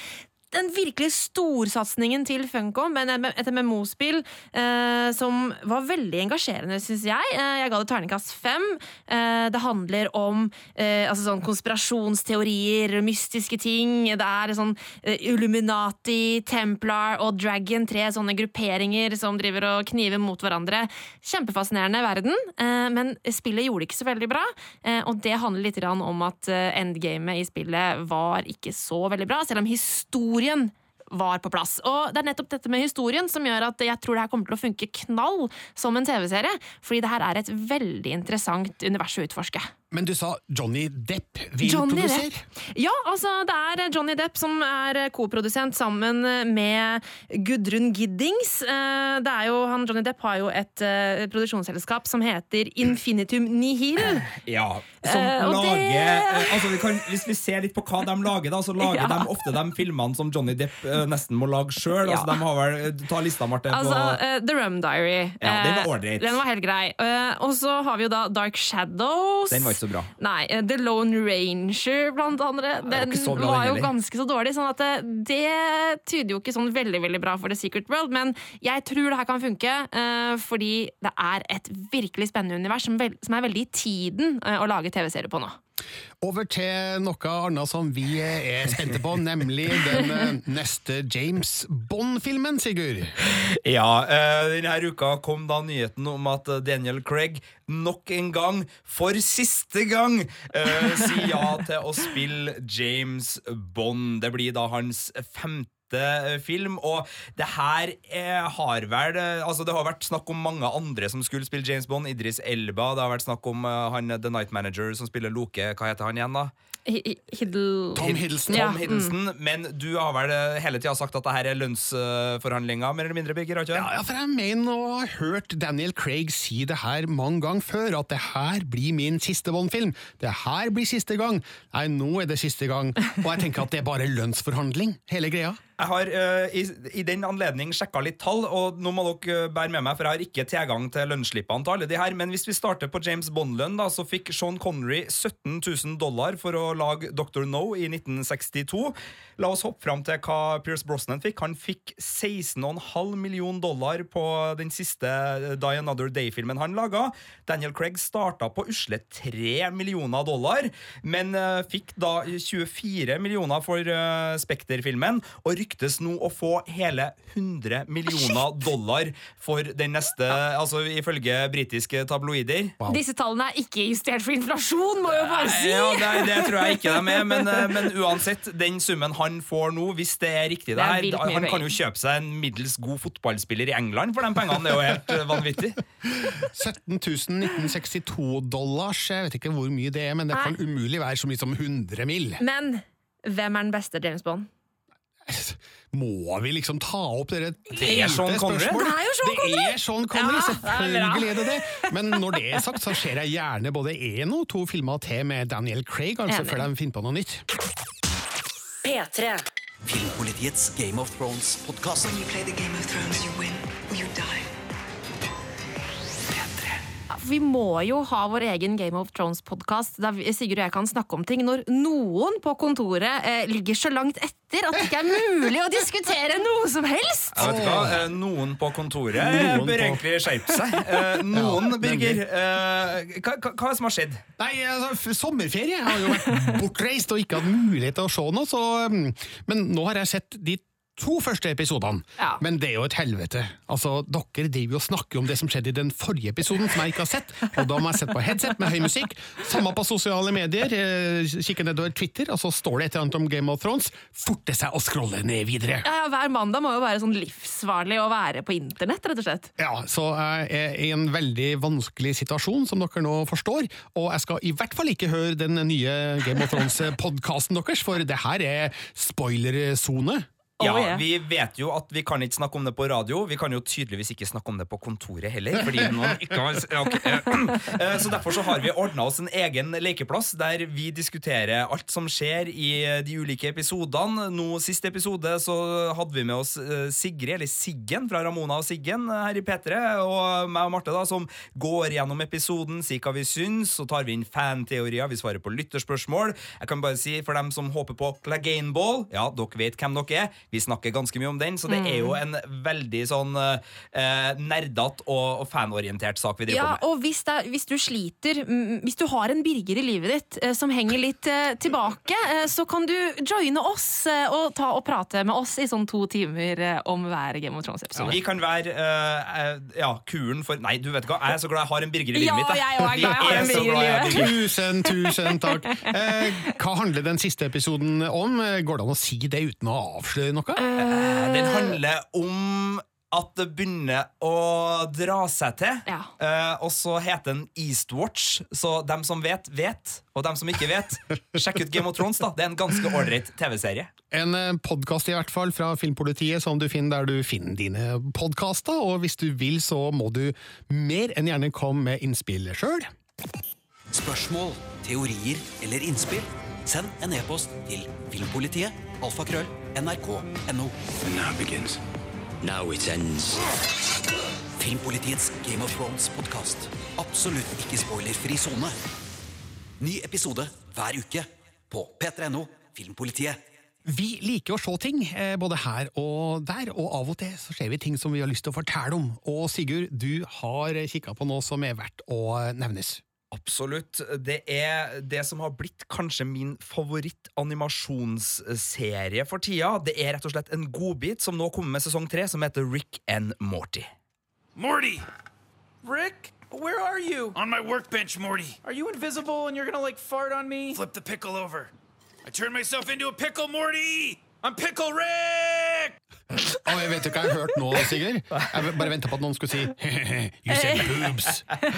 den virkelig storsatsingen til Funcom, et MMO-spill eh, som var veldig engasjerende, syns jeg. Eh, jeg ga det terningkast fem. Eh, det handler om eh, altså sånn konspirasjonsteorier, mystiske ting. Det er sånn eh, Illuminati, Templar og Dragon, tre sånne grupperinger som driver og kniver mot hverandre. Kjempefascinerende verden, eh, men spillet gjorde det ikke så veldig bra. Og det handler litt om at endgamet i spillet var ikke så veldig bra, selv om historien var på plass. Og det er nettopp dette med historien som gjør at jeg tror det her kommer til å funke knall som en TV-serie, fordi det her er et veldig interessant univers å utforske. Men du sa Johnny Depp vil Johnny produsere? Depp. Ja, altså det er Johnny Depp som er koprodusent sammen med Gudrun Giddings. Eh, Det er jo, han, Johnny Depp har jo et eh, produksjonsselskap som heter Infinitum Nihil. Ja, som Eh, lager det- eh, altså vi kan, Hvis vi ser litt på hva de lager, da, så lager Ja. de ofte de filmene som Johnny Depp eh, nesten må lage sjøl. Ja. Altså, de har vel, ta lista, Marte. Altså, på eh, The Rum Diary. Ja, den var Eh, ålreit. Den var helt grei. Eh, og så har vi jo da Dark Shadows. Den var ikke så bra. Nei, eh, The Lone Ranger, blant andre. Den var, bra, var jo ganske så dårlig, sånn at det, det tyder jo ikke sånn veldig veldig bra for The Secret World. Men jeg tror det her kan funke, eh, fordi det er et virkelig spennende univers som, er veldig i tiden eh, å lage TV-serie på nå. Over til noe annet som vi er spente på, nemlig den eh, neste James Bond-filmen, Sigurd. Ja, eh, denne uka kom da nyheten om at eh, Daniel Craig nok en gang, for siste gang, sier ja til å spille James Bond. Det blir da hans femte film, og det her eh, har vel eh, Altså, det har vært snakk om mange andre som skulle spille James Bond. Idris Elba, det har vært snakk om eh, han The Night Manager som spiller Loke. Hva heter han igjen, da? Hi- hi- Hiddle... Tom Hiddleston. Ja, Mm. Men du har vel eh, hele tida sagt at det her er lønnsforhandlinger, mer eller mindre, Birger? har? Ja, ja, for jeg mener å ha hørt Daniel Craig si det her mange ganger før, at det her blir min siste Bond-film. Det her blir siste gang. Nei, nå er det siste gang. Og jeg tenker at det er bare lønnsforhandling, hele greia. Jeg har uh, i, i den anledning sjekka litt tall, og nå må dere eh, bære med meg, for jeg har ikke tilgang til lønnsslippene til alle de her. Men hvis vi starter på James Bond-lønn, så fikk Sean Connery 17 000 dollar for å lage Dr. No i 1962. La oss hoppe fram til hva Pierce Brosnan fikk. Han fikk 16,5 million dollar på den siste eh, Die Another Day-filmen han laga. Daniel Craig starta på usle 3 millioner dollar, men uh, fikk da 24 millioner for uh, Spekter-filmen, og ryktes nå å få hele 100 millioner dollar for den neste, altså ifølge britiske tabloider. Disse tallene er ikke justert for inflasjon, må jeg jo bare si! Ja, det, det tror jeg ikke de er, men, eh, men uansett, den summen han får nå, hvis det er riktig Det er her, Han kan jo kjøpe seg en middels god fotballspiller i England for de pengene. Det er jo helt eh, vanvittig. 17 1962-dollars, jeg vet ikke hvor mye det er, men det kan umulig være så mye som 100 mill. Men hvem er den beste James Bond? Må vi liksom ta opp dere Det er Sean teite Connery. Det er jo Sean Connery. Det er Sean Connery, Ja, det er selvfølgelig er det det. Men når det er sagt, så ser jeg gjerne både én og to filmer til med Daniel Craig, altså Enig. før de finner på noe nytt. P3. Filmpolitiets Game of Thrones-podkast. Vi må jo ha vår egen Game of Thrones-podkast der Sigurd og jeg kan snakke om ting når noen på kontoret eh, ligger så langt etter at det ikke er mulig å diskutere noe som helst! Jeg vet ikke hva, eh, Noen på kontoret Noen bør på- egentlig skjerpe seg. Eh, Noen, Ja, Birger, eh, hva, hva, hva er det som har skjedd? Nei, altså, f- sommerferie. Jeg har jo vært bortreist og ikke hatt mulighet til å se noe, så mm, Men nå har jeg sett de to første episodene. Ja. Men det er jo et helvete. Altså, Dere driver jo og snakker om det som skjedde i den forrige episoden, som jeg ikke har sett. Og da må jeg sette på headset med høy musikk. Samme på sosiale medier. Eh, kikke nedover Twitter, og så står det et eller annet om Game of Thrones. Forte seg å scrolle ned videre. Ja, ja, Hver mandag må jo være sånn livsfarlig å være på internett, rett og slett. Ja, så jeg er i en veldig vanskelig situasjon, som dere nå forstår. Og jeg skal i hvert fall ikke høre den nye Game of Thrones-podkasten deres, for det her er spoilersone. Ja, Oh, yeah. Vi vet jo at vi kan ikke snakke om det på radio. Vi kan jo tydeligvis ikke snakke om det på kontoret heller. Fordi noen ikke har ja, ok, eh, eh, Så Derfor så har vi ordna oss en egen lekeplass der vi diskuterer alt som skjer i de ulike episodene. Nå Siste episode så hadde vi med oss eh, Sigrid, eller Siggen fra Ramona og Siggen eh, her i P3, og meg og Marte, da, som går gjennom episoden, sier hva vi syns, så tar vi inn fanteorier, vi svarer på lytterspørsmål. Jeg kan bare si for dem som håper på Clagainball, ja, dere vet hvem dere er. Vi snakker ganske mye om den, så det er jo en veldig sånn eh, nerdete og, og fanorientert sak vi driver Ja, på med. og hvis, det, hvis du sliter, mm, hvis du har en Birger i livet ditt eh, som henger litt eh, tilbake, eh, så kan du joine oss eh, og ta og prate med oss i sånn to timer eh, om hver Game of Thrones-episode. Vi kan være ja, kuren for Nei, du vet hva, jeg er så glad jeg har en Birger i livet Ja, mitt. jeg jeg, er glad jeg har en så Birger i glad jeg har livet. Birger. Tusen, tusen takk. Eh, hva handler den siste episoden om? Går det an å si det uten å avsløre noe? Eh, Den handler om at det begynner å dra seg til. Ja. Eh, og så heter den Eastwatch, så dem som vet, vet. Og dem som ikke vet, sjekk ut Game of Thrones. da Det er en ganske ålreit TV-serie. En podkast i hvert fall fra Filmpolitiet som du finner der du finner dine podkaster. Og hvis du vil, så må du mer enn gjerne komme med innspill sjøl. Spørsmål, teorier eller innspill? Send en e-post til filmpolitiet, alfakrøll, nrk.no. Now begins. Now it ends. Filmpolitiets Game of Thrones-podkast. Absolutt ikke spoilerfri sone. Ny episode hver uke på p3.no Filmpolitiet. Vi liker å se ting, eh, både her og der, og av og til så ser vi ting som vi har lyst til å fortelle om. Og Sigurd, du har kikka på noe som er verdt å nevnes. Absolutt. Det er det som har blitt kanskje min favoritt-animasjonsserie for tida. Det er rett og slett en godbit som nå kommer med sesong tre, som heter Rick and Morty. Morty! Rick, where are you? On my workbench, Morty. Are you invisible and you're gonna like fart on me? Flip the pickle over. I turned myself into a pickle, Morty! I'm Pickle Rick! Oh, jeg vet ikke hva jeg har hørt nå, Sigurd. Jeg bare venta på at noen skulle si You said boobs.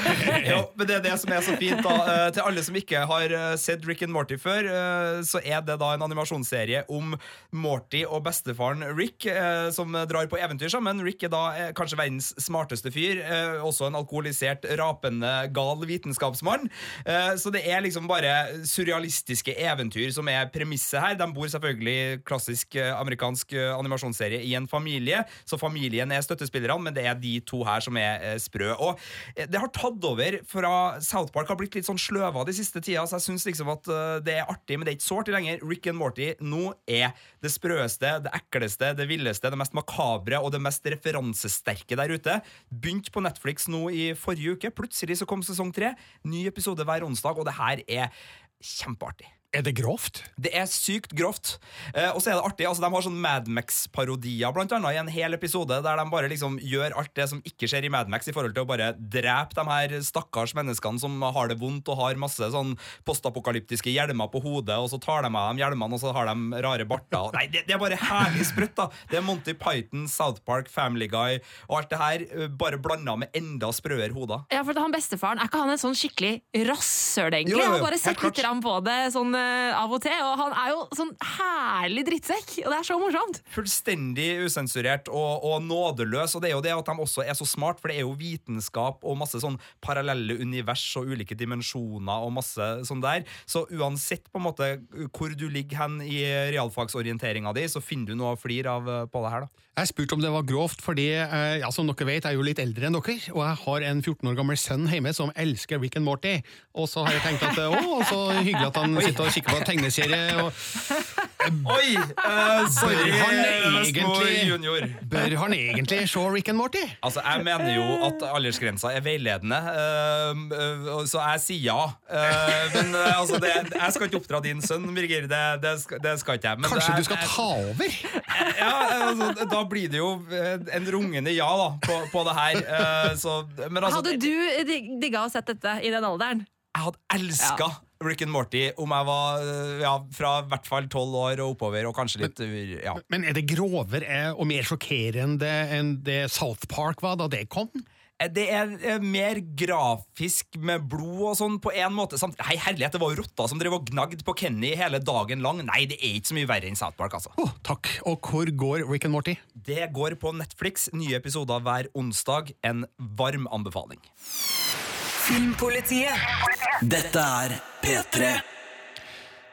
jo, men det er det som er så fint da Eh, Til alle som ikke har eh, sett Rick and Morty før eh, Så er det da en animasjonsserie Om Morty og bestefaren Rick Som drar på eventyr sammen Rick er da kanskje verdens smarteste fyr eh, Også en alkoholisert, rapende, gal vitenskapsmann Eh, Så det er liksom bare surrealistiske eventyr Som er premisset her De bor selvfølgelig klassisk eh, amerikansk eh, animasjonsserie i en familie Så familien er støttespillerne Men det er de to her som er eh, sprø Og eh, det har tatt over fra South Park har blitt litt sånn sløva de siste tida, så jeg syns liksom at eh, det er artig, men det er ikke så artig lenger. Rick and Morty nå er det sprøeste, det ekleste, det villeste, det mest makabre og det mest referansesterke der ute. Begynt på Netflix nå i forrige uke. Plutselig så kom sesong tre. Ny episode hver onsdag, og det her er kjempeartig. Er det grovt? Det er sykt grovt. Eh, og så er det artig. altså De har sånn Madmax-parodier blant annet i en hel episode, der de bare liksom gjør alt det som ikke skjer i Madmax, i forhold til å bare drepe de her stakkars menneskene som har det vondt og har masse sånn postapokalyptiske hjelmer på hodet, og så tar de av dem hjelmene, og så har de rare barter. Nei, det, det er bare herlig sprøtt, da. Det er Monty Python, South Park, Family Guy og alt det her, eh, bare blanda med enda sprøere hoder. Ja, for han bestefaren, Er ikke han en sånn skikkelig rasshøl, egentlig? Jo, jo, jo, Han bare sett litt på det sånn, eh, av og til, og han er jo sånn herlig drittsekk, og det er så morsomt. Fullstendig usensurert og, og nådeløs. Og det er jo det at de også er så smart, for det er jo vitenskap og masse sånn parallelle univers og ulike dimensjoner og masse sånn der. Så uansett på en måte hvor du ligger hen i realfagsorienteringa di, så finner du noe å flire av eh, på det her, da. Jeg spurte om det var grovt, fordi eh, ja, som dere vet, jeg er jo litt eldre enn dere, og jeg har en 14 år gammel sønn hjemme som elsker Rick and Morty. Og så har jeg tenkt at eh, å, så hyggelig at han sitter og kikker på en tegneserie. Og, Oi! eh, sorry, bør han junior. egentlig Bør han egentlig se Rick and Morty? Altså, Jeg mener jo at aldersgrensa er veiledende, uh, uh, så jeg sier ja. Eh, men altså, det, jeg skal ikke oppdra din sønn, Birger. Det, det, skal, det skal ikke jeg. Men Kanskje det er- du skal ta over? Ja, altså, Da blir det jo en rungende ja da, på, på det her. Så, men altså, Hadde du digga å sett dette i den alderen? Jeg hadde elska Rick and Morty om jeg var eh, ja, fra i hvert fall tolv år og oppover, og kanskje litt ja. Men er det grovere eh, og mer sjokkerende enn det South Park var da det kom? Eh, Det er eh, mer grafisk med blod og sånn på en måte. Samt, hei, herlighet, det var jo rotta som drev og gnagd på Kenny hele dagen lang. Nei, det er ikke så mye verre enn South Park, altså. Oh, takk. Og hvor går Rick and Morty? Det går på Netflix. Nye episoder hver onsdag. En varm anbefaling. Filmpolitiet. Dette er P3.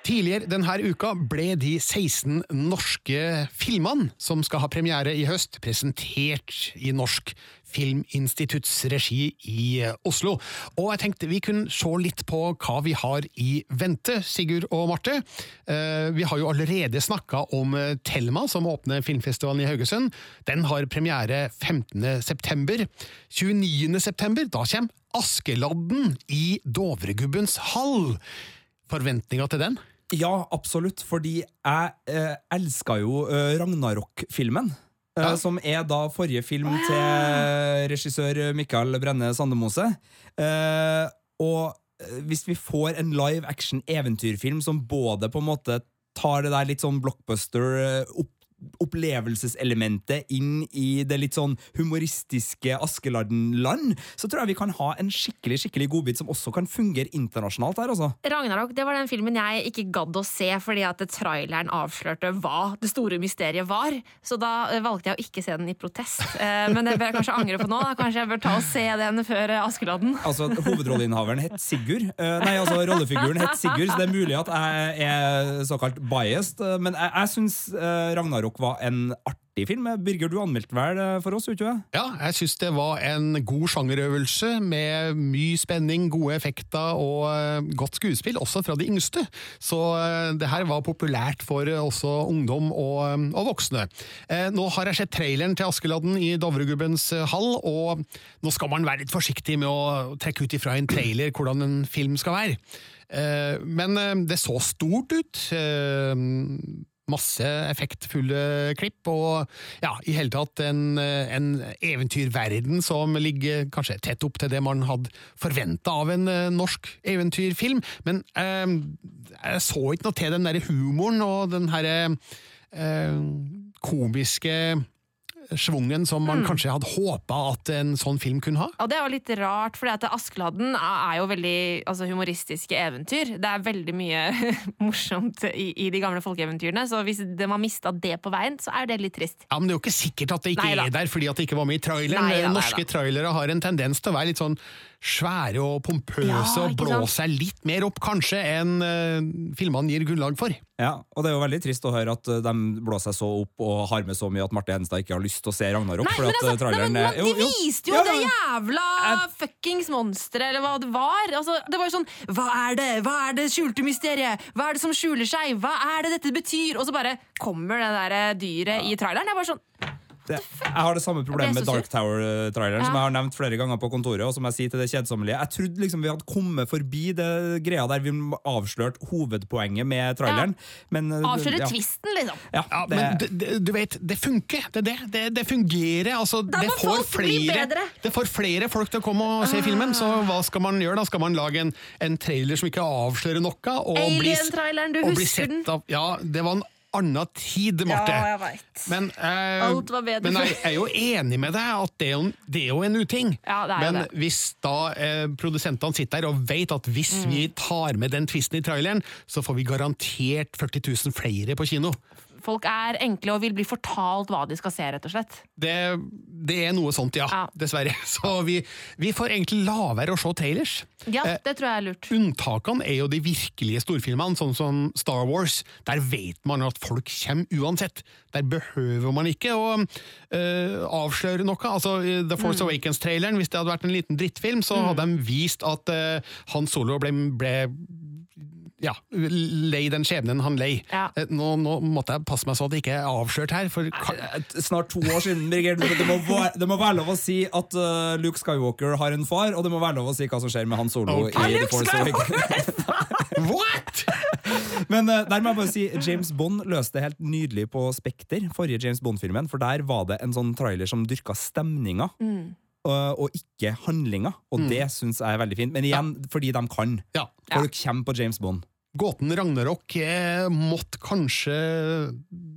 Tidligere denne uka ble de 16 norske filmene som skal ha premiere i høst, presentert i Norsk Filminstitutts regi i Oslo. Og jeg tenkte vi kunne se litt på hva vi har i vente, Sigurd og Marte. Eh, Vi har jo allerede snakka om eh, Thelma, som åpner filmfestivalen i Haugesund. Den har premiere 15. september. 29. september, da kommer Askeladden i Dovregubbens hall. Forventninga til den? Ja, absolutt, fordi jeg eh, elska jo eh, Ragnarok-filmen. Eh, Som er da forrige film til regissør Mikael Brenne Sandemose. Eh, og eh, hvis vi får en live action eventyrfilm som både på en måte tar det der litt sånn blockbuster eh, opp opplevelseselementet inn i det litt sånn humoristiske Askeladden-land, så tror jeg vi kan ha en skikkelig skikkelig godbit som også kan fungere internasjonalt her, altså. Ragnarok det var den filmen jeg ikke gadd å se fordi at traileren avslørte hva det store mysteriet var. Så da eh, valgte jeg å ikke se den i protest. Eh, Men det bør jeg kanskje angre på nå. Da. Kanskje jeg bør ta og se den før eh, Askeladden. Altså, Hovedrolleinnehaveren het Sigurd. Nei, altså rollefiguren het Sigurd, så det er mulig at jeg er såkalt biased. Men jeg, jeg syns eh, Ragnarok var en artig film. Birger, du anmeldte vel eh, for oss, ikke ikke? Ja, jeg syns det var en god sjangerøvelse med mye spenning, gode effekter og eh, godt skuespill, også fra de yngste. Så eh, det her var populært for også ungdom og, og voksne. Nå har jeg sett traileren til Askeladden i Dovregubbens hall, og nå skal man være litt forsiktig med å trekke ut ifra en trailer hvordan en film skal være. Men det så stort ut. Masse effektfulle klipp, og ja, i hele tatt en, en eventyrverden som ligger kanskje tett opp til det man hadde forventa av en eh, norsk eventyrfilm. Men eh, jeg så ikke noe til den derre humoren og den herre eh, komiske svungen som man Mm. kanskje hadde håpa at en sånn film kunne ha. Og det er jo litt rart, for Askeladden er jo veldig altså, humoristiske eventyr. Det er veldig mye morsomt i, i de gamle folkeeventyrene, så hvis de har mista det på veien, så er det litt trist. Ja, men Det er jo ikke sikkert at det ikke Neida. er der fordi at det ikke var med i traileren. Neida, neida. Norske trailere har en tendens til å være litt sånn svære og pompøse Ja, og blåser seg litt mer opp, kanskje, enn uh, filmene gir grunnlag for. Ja, og det er jo veldig trist å høre at eh, de blåser seg så opp og har med så mye at Marte Henstad ikke har lyst til å se Ragnarok. Nei, fordi men at, altså, eh, nei, men, jo, De jo. viste jo Ja, det jævla jævla fuckings monsteret, eller hva det var. Altså, det var jo sånn Hva er det? Hva er det skjulte mysteriet? Hva er det som skjuler seg? Hva er det dette betyr? Og så bare kommer det der dyret dyret i traileren. Det er bare sånn Det, jeg har det samme problemet med Dark Tower-traileren, Ja. som jeg har nevnt flere ganger på kontoret. Og som jeg sier til det kjedsommelige Jeg trodde liksom vi hadde kommet forbi det greia der vi avslørte hovedpoenget med traileren. Men, eh, Avsløre ja. tvisten, liksom. Ja, Ja, det, men du vet, det funker. Det, det, det, det fungerer. Altså, det, får flere. Ah. det får flere folk til å komme og se filmen, så hva skal man gjøre? da? Skal man lage en, en trailer som ikke avslører noe? Alien-traileren, du husker den? Av, ja, det var en annen tid, Marte. Ja, jeg vet. Men, eh, Alt var bedre men jeg er jo enig med deg at det er jo, det er jo en uting. Ja, det er men det. hvis da eh, produsentene sitter der og vet at hvis Mm. vi tar med den tvisten i traileren, så får vi garantert 40 000 flere på kino. Folk er enkle og vil bli fortalt hva de skal se, rett og slett. Det, det er noe sånt, ja. Dessverre. Så vi, vi får egentlig la være å se trailers. Ja, Eh, det tror jeg er lurt. Unntakene er jo de virkelige storfilmene, sånn som Star Wars. Der vet man at folk kommer uansett. Der behøver man ikke å eh, avsløre noe. Altså, The Force Mm. Awakens-traileren, hvis det hadde vært en liten drittfilm, så Mm. hadde de vist at uh, Han Solo ble, ble ja, lei den skjebnen han lei. Ja. Nå, nå måtte jeg passe meg så at det ikke er avslørt her. For Snart to år siden, Birger. Det må, være- det må være lov å si at uh, Luke Skywalker har en far, og det må være lov å si hva som skjer med Han Solo okay. i The Force Awakens. What?! Men uh, der må jeg bare si James Bond løste det helt nydelig på Spekter, forrige James Bond-filmen, for der var det en sånn trailer som dyrka stemninga. Mm. Og ikke handlinga, og Mm. det syns jeg er veldig fint. Men igjen, fordi de kan. Folk kommer på James Bond. Gåten Ragnarok eh, måtte kanskje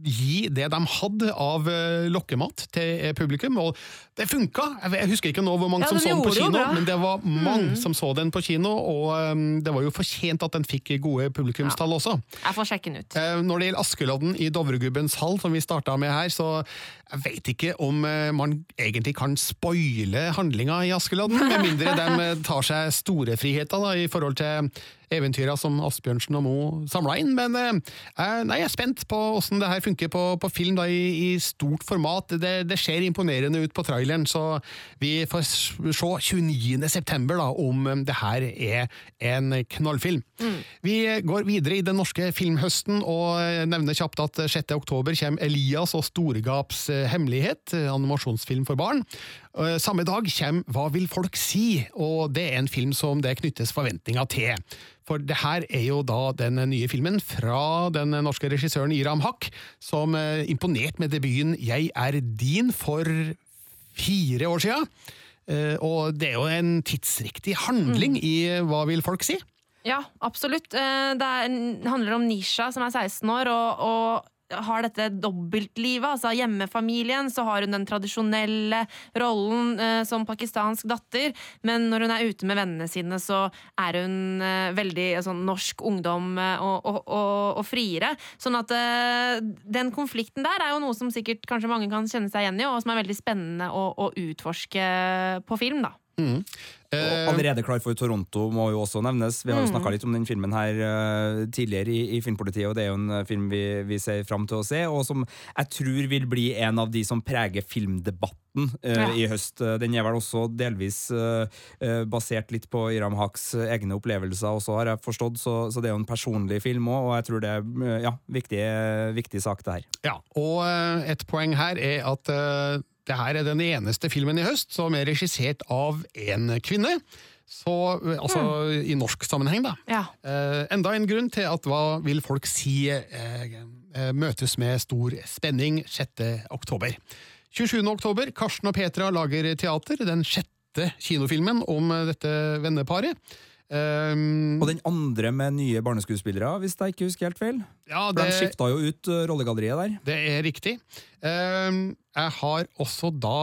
gi det de hadde av eh, lokkemat til eh, publikum, og det funka! Jeg husker ikke nå hvor mange Ja, som så den på kino, men det var mange Mm. som så den på kino, og um, det var jo fortjent at den fikk gode publikumstall også. Jeg får sjekke den ut. Uh, Når det gjelder Askeladden i Dovregubbens hall, som vi starta med her, så jeg vet ikke om uh, man egentlig kan spoile handlinga i Askeladden, med mindre de eh, tar seg store friheter da, i forhold til eventyra som Asbjørnsen og Moe samla inn. Men eh, nei, jeg er spent på åssen det her funker på, på film da, i, i stort format. Det, det ser imponerende ut på traileren, så vi får se 29. september om eh, det her er en knallfilm. Vi går videre i den norske filmhøsten og eh, nevner kjapt at 6. oktober kommer Elias og Storegaps eh, hemmelighet, eh, animasjonsfilm for barn. Samme dag kommer Hva vil folk si? Og det er en film som det knyttes forventninger til. For det her er jo da den nye filmen fra den norske regissøren Iram Haq, som imponerte med debuten Jeg er din for fire år siden. Eh, Og det er jo en tidsriktig handling i Hva vil folk si? Ja, absolutt. Eh, Det er, handler om Nisha, som er 16 år, og, og har dette dobbeltlivet. Altså hjemmefamilien, så har hun den tradisjonelle rollen eh, som pakistansk datter, men når hun er ute med vennene sine, så er hun eh, veldig sånn norsk ungdom eh, og, og, og, og friere. Sånn at eh, den konflikten der er jo noe som sikkert kanskje mange kan kjenne seg igjen i, og som er veldig spennende å, å utforske på film, da. Mm. Og allerede klar for Toronto må jo også nevnes. Vi har jo Mm. snakka litt om den filmen her uh, tidligere i, i Filmpolitiet, og det er jo en eh, film vi, vi ser fram til å se, og som jeg tror vil bli en av de som preger filmdebatten uh, Ja. i høst. Eh, Den er vel også delvis uh, eh, basert litt på Iram Haqs eh, egne opplevelser også, har jeg forstått, så, så det er jo en personlig film òg, og jeg tror det er eh, ja, viktig, viktig sak, det her. Ja, og eh, et poeng her er at eh, det her er den eneste filmen i høst som er regissert av en kvinne. Så, altså mm. i norsk sammenheng, da. Ja. Eh, enda en grunn til at Hva vil folk si eh, eh, møtes med stor spenning 6. oktober. 27. oktober, Karsten og Petra lager teater, den sjette kinofilmen om dette venneparet. Um, Og den andre med nye barneskuespillere, hvis jeg ikke husker helt feil. Ja, For De skifta jo ut eh, rollegalleriet der. Det er riktig. Ehm, jeg har også da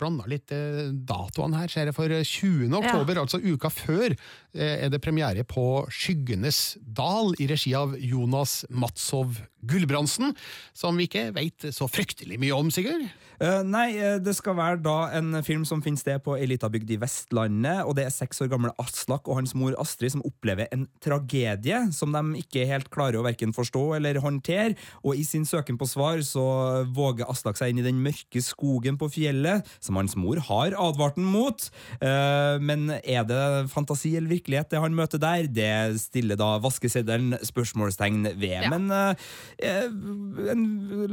blanda litt eh, datoene her, ser jeg. For 20. oktober, altså uka før, eh, er det premiere på Skyggenes dal i regi av Jonas Matsov Gulbrandsen, som vi ikke veit så fryktelig mye om, Sigurd? Eh, nei, det skal være da en film som finner sted på ei lita bygd i Vestlandet. og Det er seks år gamle Aslak og hans mor Astrid som opplever en tragedie som de ikke helt klarer å verken forstå eller håndtere. Og i sin søken på svar så våger Aslak seg inn i den mørke skogen på fjellet, som hans mor har advart ham mot. Eh, men er det fantasi eller virkelighet det han møter der? Det stiller da vaskeseddelen spørsmålstegn ved. Ja. Men eh, eh, en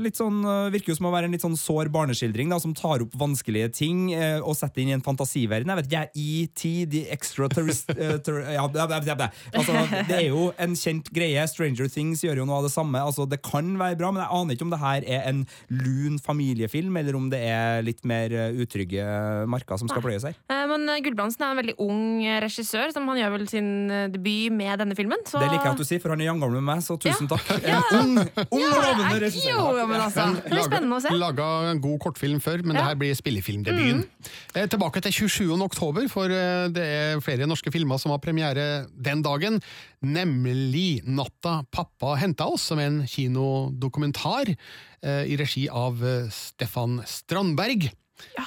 litt sånn, virker jo som å være en litt sånn sår barneskildring da, som tar opp vanskelige ting og setter inn i en fantasiverden. Jeg vet ikke, jeg, ET, The Extraterrest... eh, ter- ja, altså, det er jo en kjent greie. Stranger Things gjør jo jo noe av det samme. Altså, det kan være bra, men jeg aner ikke om det her er en lun familiefilm, eller om det er litt mer eh, utrygge marker som skal pløyes her. Eh, Men eh, Gulbrandsen er en veldig ung regissør, som han gjør vel sin debut med denne filmen. Så... Det liker jeg at du sier, for han er jevngammel med meg, så tusen Ja. takk. Ja. En ung, ung og lovende regissør. Jo, men altså, det blir spennende å se. Laga en god kortfilm før, men det her blir spillefilmdebuten. Mm. Eh, tilbake til 27. oktober, for det er flere norske filmer som har premiere den dagen. Nemlig 'Natta pappa henta oss', som en kinodokumentar eh, i regi av eh, Stefan Strandberg. Ja,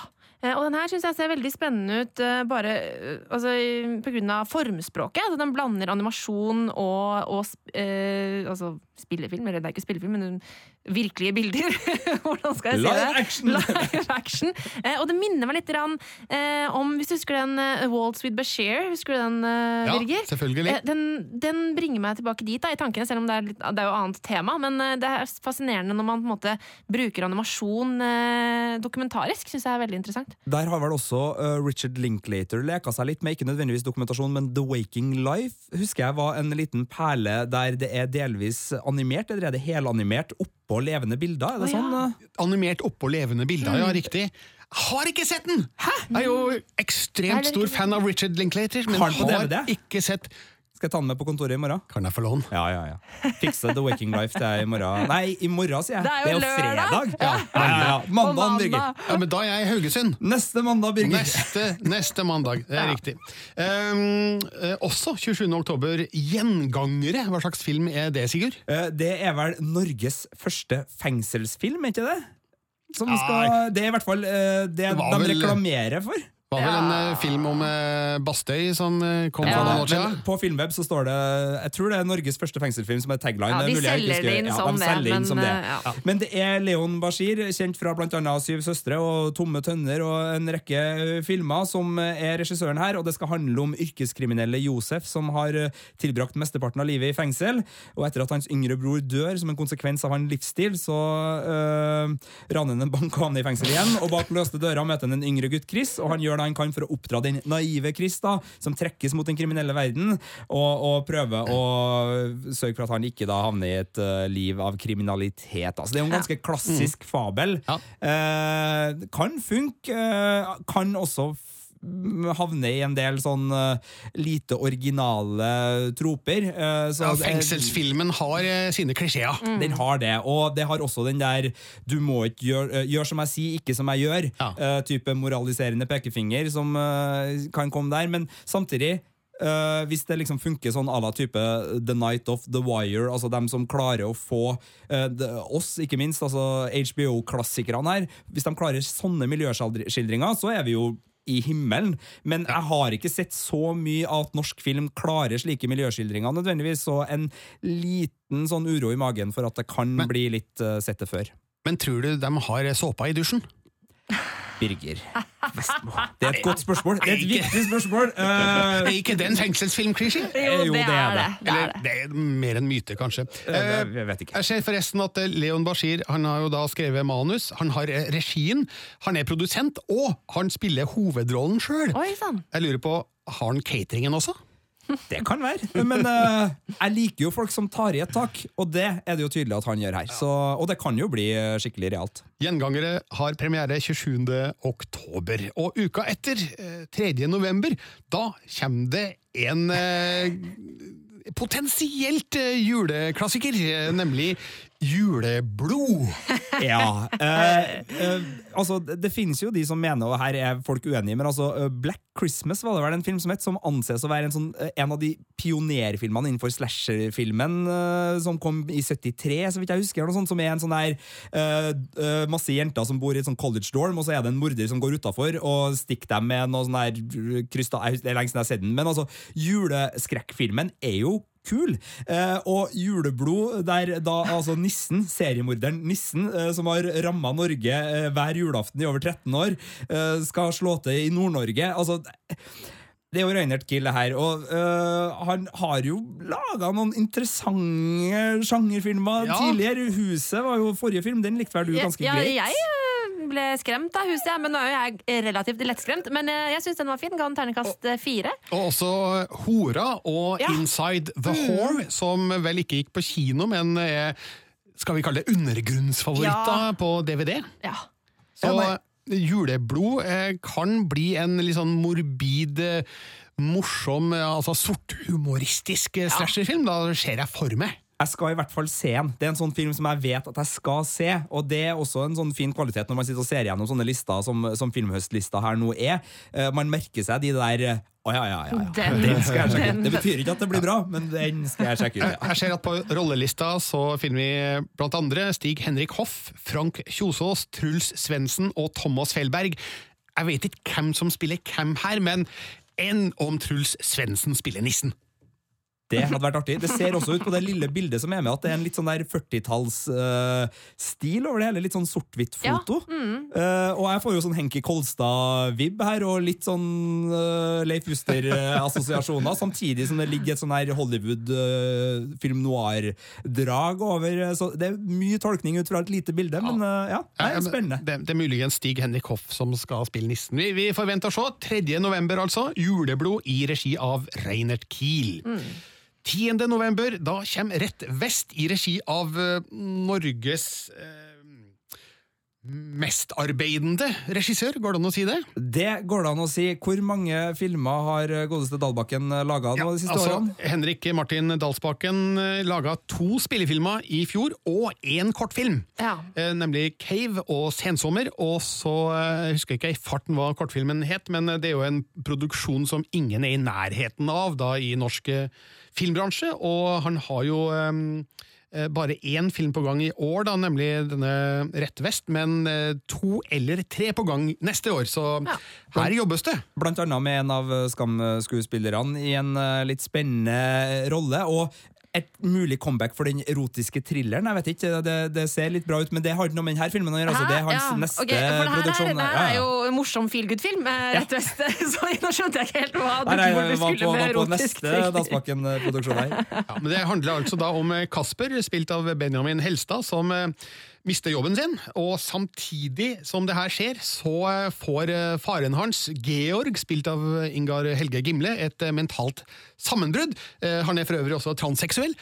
Og den her syns jeg ser veldig spennende ut eh, bare eh, altså, pga. formspråket. Altså, den blander animasjon og, og sp- eh, altså, spillefilm, eller det er ikke spillefilm, men virkelige bilder. Hvordan skal jeg si Live det? action! Live action. Eh, og det minner meg litt eh, om Hvis du husker den uh, Waltz with Bashir? Husker du den, eh, Ja, Birger? selvfølgelig. Eh, den, den bringer meg tilbake dit da, i tankene, selv om det er, litt, det er jo annet tema. Men eh, det er fascinerende når man på en måte bruker animasjon eh, dokumentarisk. Syns jeg er veldig interessant. Der har vel også Richard Linklater leka seg litt med, ikke nødvendigvis dokumentasjon, men The Waking Life husker jeg var en liten perle der det er delvis animert, eller er det helanimert oppå levende bilder? Er det ja. sånn? uh? Animert oppå levende bilder, ja, Mm. riktig. Har ikke sett den! Jeg er jo ekstremt stor fan av Richard Linklater, men Har har ikke sett Skal jeg ta den med på kontoret i morgen? Kan jeg få låne? Ja, ja, ja. Fikse The Waking Life til jeg i morgen. Nei, i morgen, sier jeg. Det er jo lørdag. fredag! Ja, Ja, ja, ja. Mandag, mandag. Birger. Ja, men da er jeg i Haugesund. Neste mandag, Birger. Neste, neste mandag, det er riktig. Um, også 27. oktober, Gjengangere. Hva slags film er det, Sigurd? Eh, Det er vel Norges første fengselsfilm, er ikke det? Skal, det er i hvert fall eh, det Det de vel- reklamerer for. Det var vel en eh, film om eh, Bastøy som eh, kom Ja, noen år siden. på Filmweb så står det Jeg tror det er Norges første fengselsfilm som er tagline. Ja, Det er de selger det inn ja, som de det, selger inn men, som det. ja. Men det er Leon Bashir, kjent fra annet Syv søstre og Tomme tønner og en rekke filmer, som er regissøren her. Og det skal handle om yrkeskriminelle Josef, som har tilbrakt mesteparten av livet i fengsel. Og etter at hans yngre bror dør som en konsekvens av hans livsstil, så øh, raner han en bank og havner i fengsel igjen. Og bak låste dører møter han en yngre gutt, Chris, og han gjør det han kan for å oppdra den naive Chris, da, som trekkes mot den kriminelle verden, og, og prøver å sørge for at han ikke da havner i et uh, liv av kriminalitet. Altså, det er jo en ganske klassisk fabel. Eh, kan funke, uh, kan også f- havne i en del sånn eh, lite originale troper. eh, så Ja, fengselsfilmen har eh, sine klisjeer. den har det, og det har også den der 'du må ikke gjøre gjør som jeg sier, ikke som jeg gjør', ja. type moraliserende pekefinger som eh, kan komme der. Men samtidig Uh, hvis det liksom funker sånn à la type The Night of The Wire, altså dem som klarer å få uh, de, oss, ikke minst, altså HBO-klassikerne her Hvis de klarer sånne miljøskildringer, så er vi jo i himmelen. Men jeg har ikke sett så mye at norsk film klarer slike miljøskildringer nødvendigvis, så en liten sånn uro i magen for at det kan bli litt uh, sett det før. Men tror du de har såpa i dusjen? Birger Vestmo. Det er et godt spørsmål. Det er et viktig spørsmål. Eh, Er ikke det en fengselsfilmklisjé? Jo, Jo, det det er det. det. det. Det er Eller, det er mer en myte, kanskje. Uh, Eh, jeg vet ikke. Jeg ser forresten at eh, Leon Bashir han har jo da skrevet manus, han har eh, regien, han er produsent, og han spiller hovedrollen sjøl. Jeg lurer på, har han cateringen også? Det kan være. Men uh, jeg liker jo folk som tar i et tak, og det er det jo tydelig at han gjør her. Så, og det kan jo bli eh, skikkelig realt. Gjengangere har premiere 27. oktober, og uka etter, eh, 3. november, da kommer det en uh, potensielt eh, juleklassiker, eh, nemlig Juleblod. Ja. eh, eh, altså, det, finnes jo de som mener, og her er folk uenige, men altså, eh, Black Christmas var det vel en film som het, som anses å være en, sånn, eh, en av de pionerfilmene innenfor slasherfilmen eh, som kom i 73, så vidt jeg husker. Sånt, som er en sånn der eh, masse jenter som bor i et sånn college dorm, og så er det en morder som går utafor og stikker dem med noe sånn der krystall... Det er lenge siden jeg har sett den, men altså, juleskrekkfilmen er jo kul. Eh, og juleblod, der da altså nissen, seriemorderen Nissen, eh, som har ramma Norge eh, hver julaften i over 13 år, eh, skal slå til i Nord-Norge. Altså det er jo Reinert Gill det her, og øh, han har jo laga noen interessante sjangerfilmer Ja. tidligere. 'Huset' var jo forrige film, den likte vel du ganske ja, greit? jeg øh, ble skremt av huset, men nå er jo jeg relativt lettskremt. Men eh, jeg syns den var fin. Ga den terningkast eh, fire. Og også Hora og Ja. Inside the Mm. Whore, som vel ikke gikk på kino, men er, skal vi kalle det undergrunnsfavoritter Ja. på DVD. Ja. Så Ja, juleblod eh, kan bli en litt sånn morbid, eh, morsom, eh, altså sorthumoristisk slasherfilm. Da ser jeg for meg. Jeg skal i hvert fall se den. Det er en sånn film som jeg vet at jeg skal se. Og det er også en sånn fin kvalitet når man sitter og ser gjennom sånne lister som, som filmhøstlista her nå er. Eh, man merker seg de der eh, Å ja, ja, ja. ja. Den- Den skal jeg sjekke ut. Det betyr ikke at det blir bra, men den skal jeg sjekke ut. Ja. jeg ser at på rollelista så finner vi blant andre Stig Henrik Hoff, Frank Kjosås, Truls Svendsen og Thomas Fellberg. Jeg vet ikke hvem som spiller hvem her, men enn om Truls Svendsen spiller nissen? Det hadde vært artig. Det ser også ut på det lille bildet som er med, at det er en litt sånn der 40-talls-stil over det hele. Litt sånn sort-hvitt foto. Eh, og jeg får jo sånn Henki Kolstad-vibb her, og litt sånn uh, Leif Juster-assosiasjoner, samtidig som det ligger et sånn her Hollywood-film noir-drag over. Så det er mye tolkning ut fra et lite bilde, men eh, ja, det Ja, er men spennende. Det, det er muligens Stig Henrik Hoff som skal spille nissen. Vi, vi forventer å se 3. november, altså. Juleblod i regi av Reinert Kiel. 10. november, da kommer Rett Vest i regi av eh, Norges eh, mestarbeidende regissør, går det an å si det? Det går det an å si. Hvor mange filmer har godeste Dalbakken laga ja, de siste Altså, årene? Henrik Martin Dalsbakken eh, laga to spillefilmer i fjor, og én kortfilm. Ja. Eh, nemlig Cave og Sensommer. Og så husker jeg husker ikke i farten hva kortfilmen het, men det er jo en produksjon som ingen er i nærheten av da i norsk eh, filmbransje. Og han har jo eh, bare én film på gang i år, da, nemlig denne Rett Vest, men eh, to eller tre på gang neste år. Så her jobbes det. Blant annet med en av Skam-skuespillerne i en eh, litt spennende rolle. Og et mulig comeback for den erotiske thrilleren. Jeg vet ikke, Det, det ser litt bra ut, men det har ikke noe med denne filmen å gjøre. Altså, det er hans Ja, neste okay, for det her, er, produksjon. det her Ja, er jo en morsom feelgood-film, eh, rett og slett. Så nå skjønte jeg ikke helt hva Nei, nei, du var på, skulle med erotisk thriller. Her. Ja, men Det handler altså da om Kasper, spilt av Benjamin Helstad, som eh, mister jobben sin. Og samtidig som det her skjer, så eh, får eh, faren hans, Georg, spilt av Ingar Helge Gimle, et eh, mentalt sammenbrudd. Han er for øvrig også transseksuell.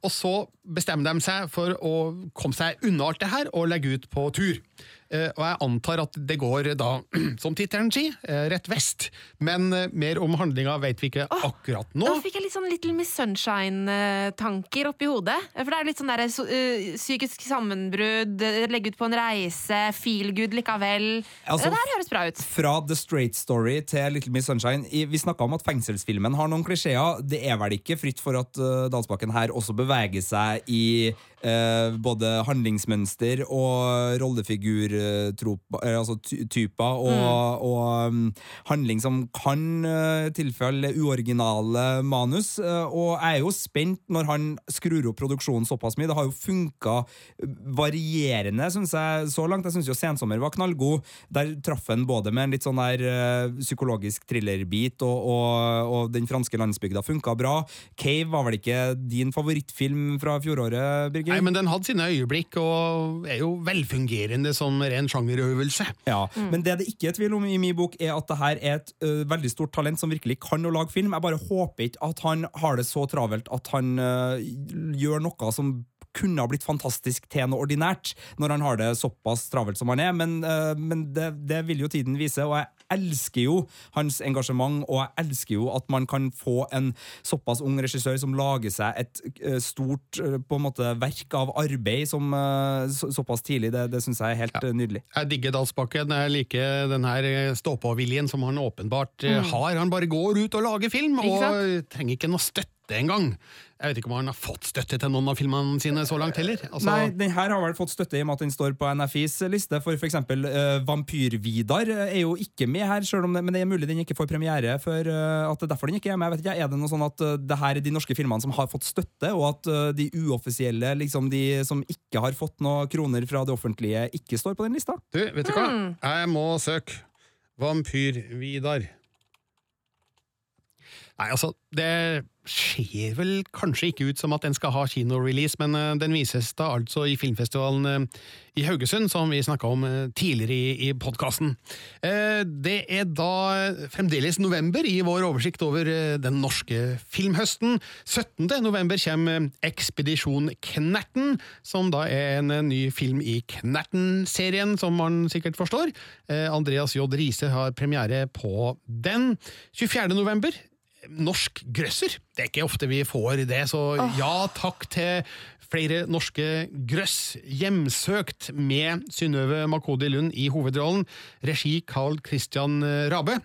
Og så bestemmer de seg for å komme seg unna alt det her og legge ut på tur. Eh, Og jeg antar at det går da, som tittelen sier, eh, rett vest. Men eh, mer om handlinga vet vi ikke akkurat nå. Nå fikk jeg litt sånn Little Miss Sunshine-tanker oppi hodet. For det er litt sånn der, psykisk sammenbrudd, legge ut på en reise, feel good likevel. Altså, det der høres bra ut. Fra The Straight Story til Little Miss Sunshine. Vi snakka om at fengselsfilmen har noen klisjeer. Det er vel ikke fritt for at Dalsbakken her også beveger seg i eh, både handlingsmønster og rollefigurtyper, altså ty- typer, og, og um, handling som kan uh, tilfelle uoriginale manus. Uh, og jeg er jo spent når han skrur opp produksjonen såpass mye. Det har jo funka varierende, syns jeg, så langt. Jeg syns jo Sensommer var knallgod. Der traff han både med en litt sånn der uh, psykologisk thrillerbit, og, og, og Den franske landsbygda funka bra. Cave var vel ikke din favorittfilm fra fjoråret, Nei, men den hadde sine øyeblikk, og er jo velfungerende som ren sjangerøvelse. Ja, Men det det ikke er tvil om i min bok, er at det her er et ø, veldig stort talent som virkelig kan å lage film. Jeg bare håper ikke at han har det så travelt at han ø, gjør noe som kunne ha blitt fantastisk til noe ordinært, når han har det såpass travelt som han er. Men, uh, men det, det vil jo tiden vise, og jeg elsker jo hans engasjement, og jeg elsker jo at man kan få en såpass ung regissør som lager seg et ø, stort ø, på en måte verk av arbeid som, så, såpass tidlig. Det, det syns jeg er helt ja. nydelig. Jeg digger Dalsbakken. Jeg liker den her stå-på-viljen som han åpenbart eh, Mm. har. Han bare går ut og lager film, og trenger ikke noe støtte engang. Jeg vet ikke om han har fått støtte til noen av filmene sine så langt heller. Altså, Nei, den her har vel fått støtte i og med at den står på NFIs liste. For f.eks. eksempel uh, Vampyr-Vidar er jo ikke med her, det, men det er mulig den ikke får premiere for uh, at det er derfor den ikke er med. Jeg vet ikke, Er det noe sånn at uh, det her er de norske filmene som har fått støtte, og at uh, de uoffisielle, liksom de som ikke har fått noen kroner fra det offentlige, ikke står på den lista? Du, vet du hva? Mm. Jeg må søke Vampyr-Vidar. Nei, altså, det ser vel kanskje ikke ut som at den skal ha kinorelease, men eh, den vises da altså i filmfestivalen eh, i Haugesund, som vi snakka om eh, tidligere i, i podkasten. Det er da fremdeles november i vår oversikt over den norske filmhøsten. 17. november kommer Ekspedisjon Knerten, som da er en ny film i Knerten-serien, som man sikkert forstår. Andreas J. Riise har premiere på den. 24. november norsk grøsser. Det er ikke ofte vi får det, så ja takk til flere norske grøss. Hjemsøkt med Synnøve Makodi Lund i hovedrollen. Regi Carl Christian Rabe.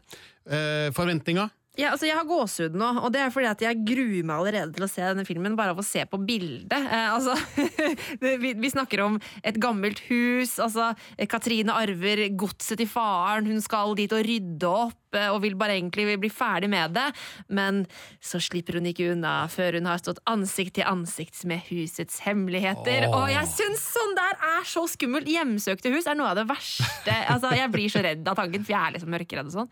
Eh, forventninga? Ja, altså Jeg har gåsehud nå, og det er fordi at jeg gruer meg allerede til å se denne filmen bare av å se på bildet. Eh, altså, vi, vi, snakker om et gammelt hus. altså Katrine arver godset til faren. Hun skal dit og rydde opp og vil bare egentlig bli ferdig med det, men så slipper hun ikke unna før hun har stått ansikt til ansikt med husets hemmeligheter. Oh. Og jeg syns sånn der er så skummelt! Hjemsøkte hus er noe av det verste. Altså, jeg blir så redd av tanken, for jeg er liksom mørkeredd og sånn.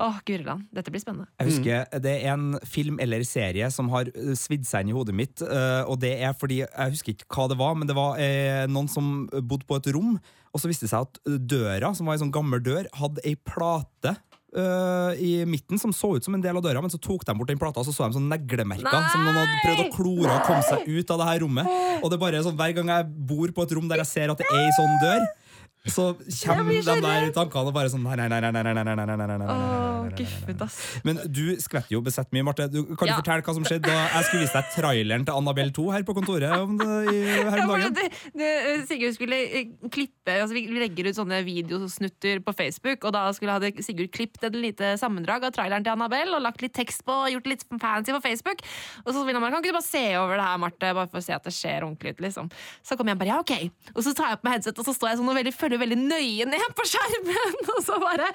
Åh, Gurland, dette blir spennende. Jeg husker Det er en film eller serie som har eh, svidd seg inn i hodet mitt, eh, og det er fordi Jeg husker ikke hva det var, men det var eh, noen som bodde på et rom, og så viste det seg at døra, som var ei sånn gammel dør, hadde ei plate uh, i midten som så ut som en del av døra, men så tok de bort den plata, og så så de sånn neglemerker som noen hadde prøvd å klore og komme seg ut av det her rommet. Og det er bare sånn, Hver gang jeg bor på et rom der jeg ser at det er ei sånn dør, så kommer de der tankene og bare sånn Nei, nei, nei. nei, nei, nei, nei, nei, nei, guffet, ass. Men du skvetter jo besett mye, Marte. Du, kan du fortelle hva som skjedde da jeg skulle vise deg traileren til Annabelle 2 her på kontoret om det, i, her om dagen? Sigurd skulle klippe altså Vi legger ut sånne videosnutter på Facebook, og da skulle hadde Sigurd klippet et lite sammendrag av traileren til Annabelle og lagt litt tekst på og gjort det litt fancy på Facebook. Og så ville han kan ikke du bare se over det her, Marte, bare for å se at det ser ordentlig ut, liksom. Så kom jeg bare ja, ok. Og så tar jeg på meg headset, og så står jeg sånn og veldig, følger veldig nøye ned på skjermen, og så bare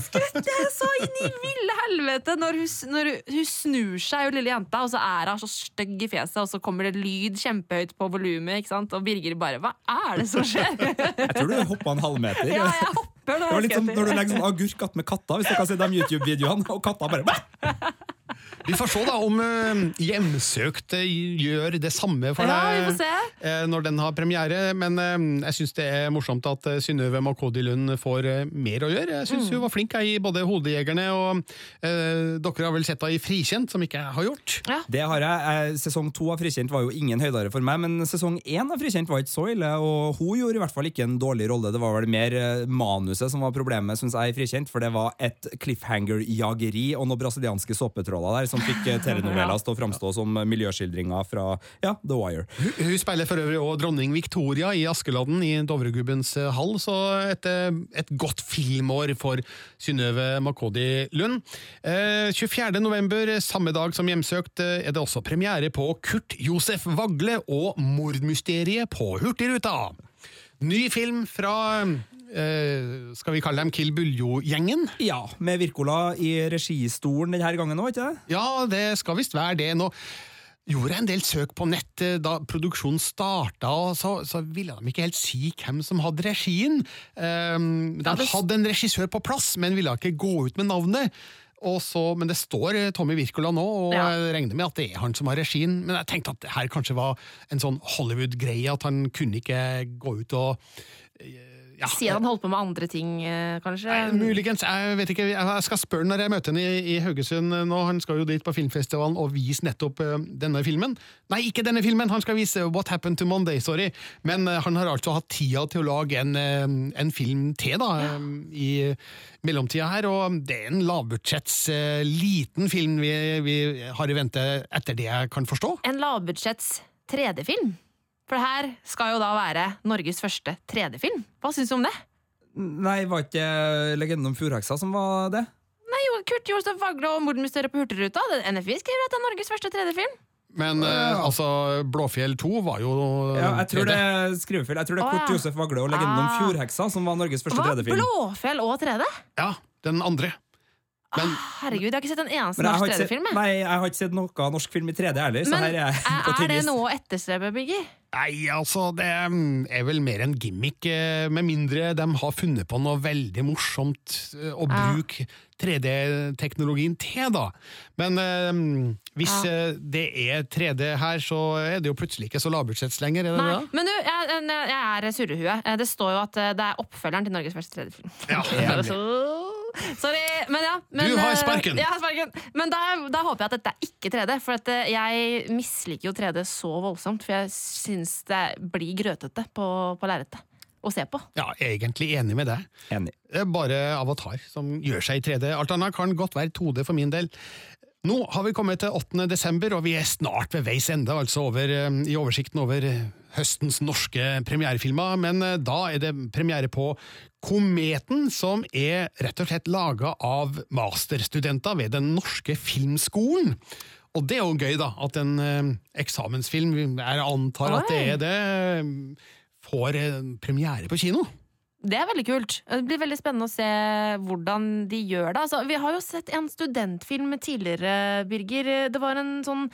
skvetter jeg så inn i ville helvete når hun, når hun snur seg, jo lille jenta, og så er hun så stygg i fjeset, og så kommer det lyd kjempehøyt på volumet, og Birger bare Hva er det som skjer? Jeg tror du hoppa en halvmeter. Ja, jeg hopper det var litt som når du legger sånn agurk attmed katta, hvis du kan se de YouTube-videoene, og katta bare Bæ! Vi får se da om uh, Hjemsøkt gjør det samme for ja, deg uh, når den har premiere. Men uh, jeg syns det er morsomt at uh, Synnøve Makodi Lund får mer å gjøre. Jeg syns mm. hun var flink i både Hodejegerne og dere har vel sett henne i Frikjent, som ikke jeg har gjort? Ja. Det har jeg. Sesong to av Frikjent var jo ingen høydere for meg, men sesong én av Frikjent var ikke så ille. Og hun gjorde i hvert fall ikke en dårlig rolle. Det var vel mer manuset som var problemet, syns jeg, i Frikjent. For det var et cliffhanger-jageri og noen brasilianske såpetråler der som fikk telenovelas til å framstå som miljøskildringa fra ja, The Wire. Hun, hun spiller for øvrig også dronning Victoria i Askeladden i Dovregubbens eh, hall, så et, eh, et godt filmår for Synnøve Makodi Lund. Eh, 24. november, samme dag som Hjemsøkt, er det også premiere på Kurt Josef Vagle og Mordmysteriet på Hurtigruta. Ny film fra eh, skal vi kalle dem Kill Buljo-gjengen? Ja, med Wirkola i registolen denne gangen òg, ikke det? Ja, det skal visst være det. nå gjorde jeg en del søk på nett da produksjonen starta, og så, så, ville de ikke helt si hvem som hadde regien. Um, de hadde en regissør på plass, men ville ikke gå ut med navnet. Så, men det står eh, Tommy Wirkola nå, og ja. jeg regner med at det er han som har regien. Men jeg tenkte at det her kanskje var en sånn Hollywood-greie, at han kunne ikke gå ut og eh, ja, si at han holdt på med andre ting, eh, kanskje? Nei, muligens. Jeg vet ikke. Jeg skal spørre når jeg møter henne i, i, Haugesund nå. Han skal jo dit på filmfestivalen og vise nettopp uh, denne filmen. Nei, ikke denne filmen! Han skal vise What Happened to Monday, sorry. Men uh, han har altså hatt tida til å lage en, uh, en film til, da, ja. i mellomtida her. Og det er en lavbudsjetts liten film vi, vi har i vente, etter det jeg kan forstå. En lavbudsjetts 3D-film? For det her skal jo da være Norges første 3D-film. Hva syns du om det? Nei, var ikke Legenden om Furheksa som var det? Nei, jo, Kurt Josef Vagle og Mordmysteriet på Hurtigruta. NFI skriver at det er Norges første 3D-film. Men uh, altså, Blåfjell 2 var jo Ja, jeg tror det er skrivefeil. Jeg tror det er Kurt Josef Vagle og Legenden om ah. Fjordheksa som var Norges første 3D-film. Blåfjell og 3D? Ja, den andre. Herregud, jeg har ikke sett en eneste Men norsk 3D-film. nei, jeg har ikke sett noe norsk film i 3D heller, så Men her er jeg er, det noe å etterstrebe, Biggie? Nei, altså, det er vel mer en gimmick, eh, med mindre de har funnet på noe veldig morsomt eh, å bruke 3D-teknologien til, da. Men eh, hvis Ja. det er 3D her, så er det jo plutselig ikke så lavbudsjetts lenger, er det Nei, det? men du, jeg, jeg er surrehue. Eh, Det står jo at det er oppfølgeren til Norges første 3D-film. Ja. Sorry, men ja. Men, Du har eh, sparken. Jeg har sparken. Men da, da håper jeg at dette er ikke 3D, for at eh, jeg misliker jo 3D så voldsomt. For jeg syns det blir grøtete på, på lerretet å se på. Ja, egentlig enig med deg. Det er bare Avatar som gjør seg i 3D. Alt annet kan godt være 2D for min del. Nå har vi kommet til 8. desember, og vi er snart ved veis ende, altså over, eh, i oversikten over høstens norske premierefilmer. Men eh, da er det premiere på Kometen, som er rett og slett laga av masterstudenter ved Den norske filmskolen. Og det er jo gøy, da, at en eh, eksamensfilm, jeg antar at det er det, får eh, premiere på kino. Det er veldig kult. Det blir veldig spennende å se hvordan de gjør det. Altså, vi har jo sett en studentfilm tidligere, Birger. Det var en sånn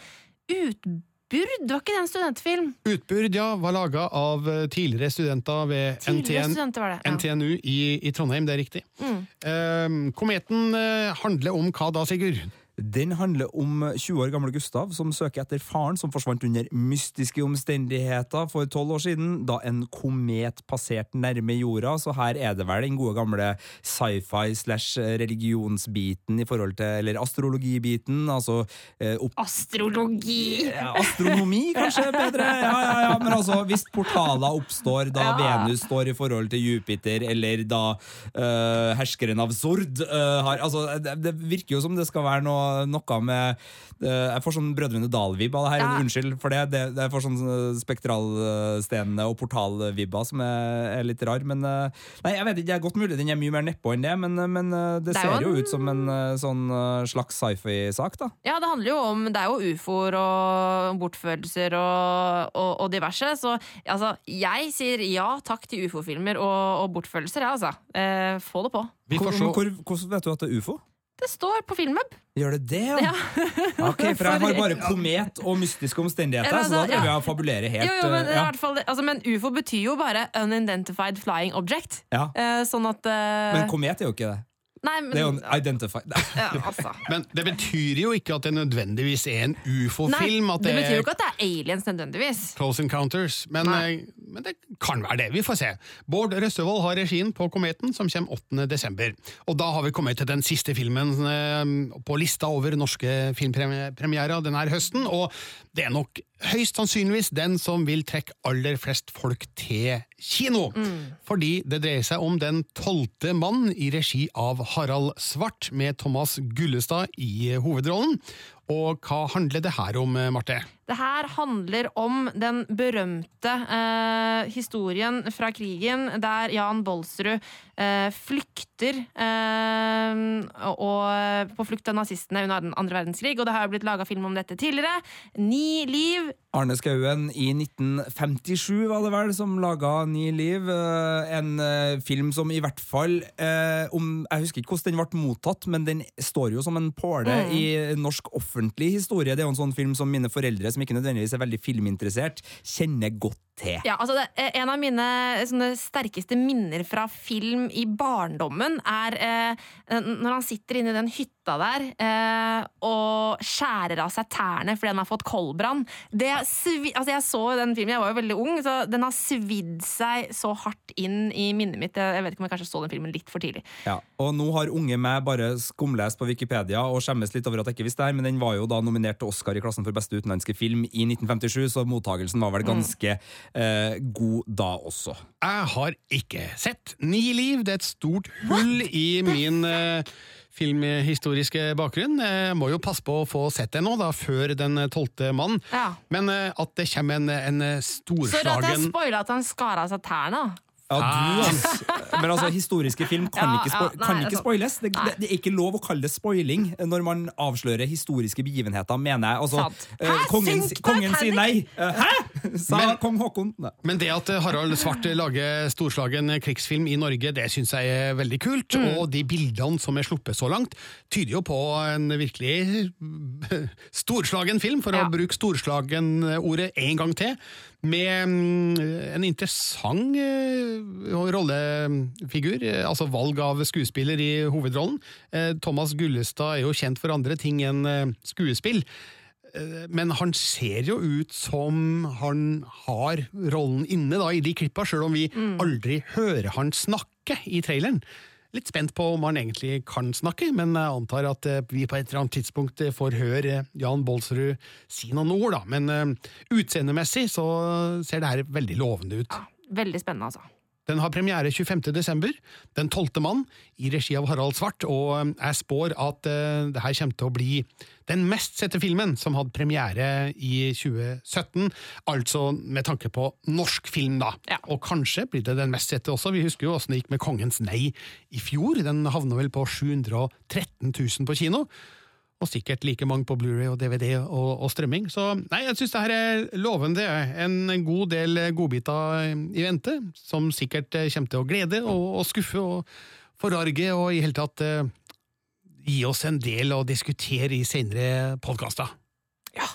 utbyrd, var ikke det en studentfilm? Utbyrd, ja, var laga av eh, tidligere studenter ved Tidligere NTN, studenter det, ja. NTNU i, i Trondheim, det er riktig. Mm. Eh, kometen eh, handler om hva da, Sigurd? Den handler om 20 år gamle Gustav som søker etter faren som forsvant under mystiske omstendigheter for tolv år siden, da en komet passerte nærme jorda. Så her er det vel den gode gamle sci-fi slash religionsbiten i forhold til Eller astrologibiten, altså eh, opp Astrologi! Astronomi, kanskje bedre? Ja, ja, ja, men altså, hvis portaler oppstår da Ja. Venus står i forhold til Jupiter, eller da eh, herskeren av Sord eh, har Altså, det, det virker jo som det skal være noe, noe med eh, Jeg får sånn Brødrene Dal-vibb av det her. Ja. Unnskyld for det. det. Jeg får sånn eh, spektralstenene og portalvibber som er, er litt rar. Men eh, Nei, jeg vet ikke, det er godt mulig den er mye mer nedpå enn det, men, men det, Det er jo ser jo en- ut som en sånn slags sci-fi-sak, da. Ja, det handler jo om Det er jo ufoer og bortførelser og, og, og diverse. Så altså, jeg sier ja takk til ufo-filmer og, og bortførelser, ja, altså. Eh, få det på. Hvor, hvor, hvordan vet du at det er ufo? Det står på Filmweb. Gjør det det, ja? Ok, For jeg har bare komet og mystiske omstendigheter, Ja, men så da da- driver ja. jeg å fabulere helt. jo, jo, men, eh, ja. fall, altså, men ufo betyr jo bare unidentified flying object. Ja. Uh, sånn at uh, Men komet er jo ikke det. Nei, men Det er jo en identified ja, altså. Men det betyr jo ikke at det nødvendigvis er en ufo-film. Det det betyr jo ikke at det er aliens nødvendigvis. Close Encounters, men, eh, men det kan være det. Vi får se. Bård Røstevold har regien på Kometen, som kommer 8. desember. Og da har vi kommet til den siste filmen eh, på lista over norske filmpremierer denne høsten, og det er nok høyst sannsynligvis den som vil trekke aller flest folk til kino. Fordi det dreier seg om Den tolvte mann i regi av Harald Svart, med Thomas Gullestad i hovedrollen. Og hva handler det her om, Marte? Det her handler om den berømte eh, historien fra krigen der Jan Bolsrud eh, flykter eh, og, på flukt av nazistene under den andre verdenskrig. Og det har jo blitt laga film om dette tidligere. Ni liv. Arne Skauen i 1957 var det vel som laga Ni liv. eh, En eh, film som i hvert fall eh, om, Jeg husker ikke hvordan den ble mottatt, men den står jo som en påle Mm. i norsk offentlig historie. Det er jo en sånn film som mine foreldre, som ikke nødvendigvis er veldig filminteressert, kjenner godt til. Ja, altså det, eh, En av mine sånne sterkeste minner fra film i barndommen er eh, når han sitter inne i den hytta der eh, og skjærer av seg tærne fordi han har fått koldbrann. Altså Jeg så den filmen, jeg var jo veldig ung, så den har svidd seg så hardt inn i minnet mitt. Jeg vet ikke om jeg kanskje så den filmen litt for tidlig. Ja, og nå har unge meg bare skumlest på Wikipedia og skjemmes litt over at jeg ikke visste det her, men den var jo da nominert til Oscar i klassen for beste utenlandske film i 1957, så mottagelsen var vel Mm. Eh, god da også. Jeg har ikke sett Ni liv. Det er et stort hull i min eh, filmhistoriske bakgrunn. Jeg må jo passe på å få sett det nå, da, før Den tolvte mann. Ja. Men eh, at det kommer en, en Sorry at jeg storslagen spoila at han skar av seg tærne. Ja, du, altså. Men altså, historiske film kan Ja, ikke, ja, nei, kan ikke altså, spoiles. Det, det, det er ikke lov å kalle det spoiling når man avslører historiske begivenheter, mener jeg. Altså, eh, Hæ? kongen, kongen sier nei. Eh, Hæ?! Sa kong Håkon. Nei. Men det at Harald Svart lager storslagen krigsfilm i Norge, det syns jeg er veldig kult. Og de bildene som er sluppet så langt, tyder jo på en virkelig storslagen film, for Ja. å bruke storslagen-ordet en gang til. Med mm, en interessant eh, rollefigur, altså valg av skuespiller i hovedrollen. Eh, Thomas Gullestad er jo kjent for andre ting enn eh, skuespill. Eh, Men han ser jo ut som han har rollen inne da, i de klippa, sjøl om vi aldri hører han snakke i traileren. Litt spent på om han egentlig kan snakke, men jeg antar at eh, vi på et eller annet tidspunkt får høre eh, Jan Bolsrud si noen ord, da. Men utseendemessig så ser det her veldig lovende ut. Veldig spennende, altså. Den har premiere 25. desember, Den tolvte mann, i regi av Harald Svart, og eh, jeg spår at uh, det her kommer til å bli den mest sette filmen som hadde premiere i 2017, altså med tanke på norsk film, da. Ja. Og kanskje blir det den mest sette også, vi husker jo åssen det gikk med Kongens nei i fjor, den havna vel på 713 000 på kino og sikkert like mange på Blu-ray og DVD og, og, strømming. Så nei, jeg syns det her er lovende. En god del godbiter i vente, som sikkert kommer til å glede og, og skuffe og forarge og i hele tatt eh, gi oss en del å diskutere i senere podkaster. Ja.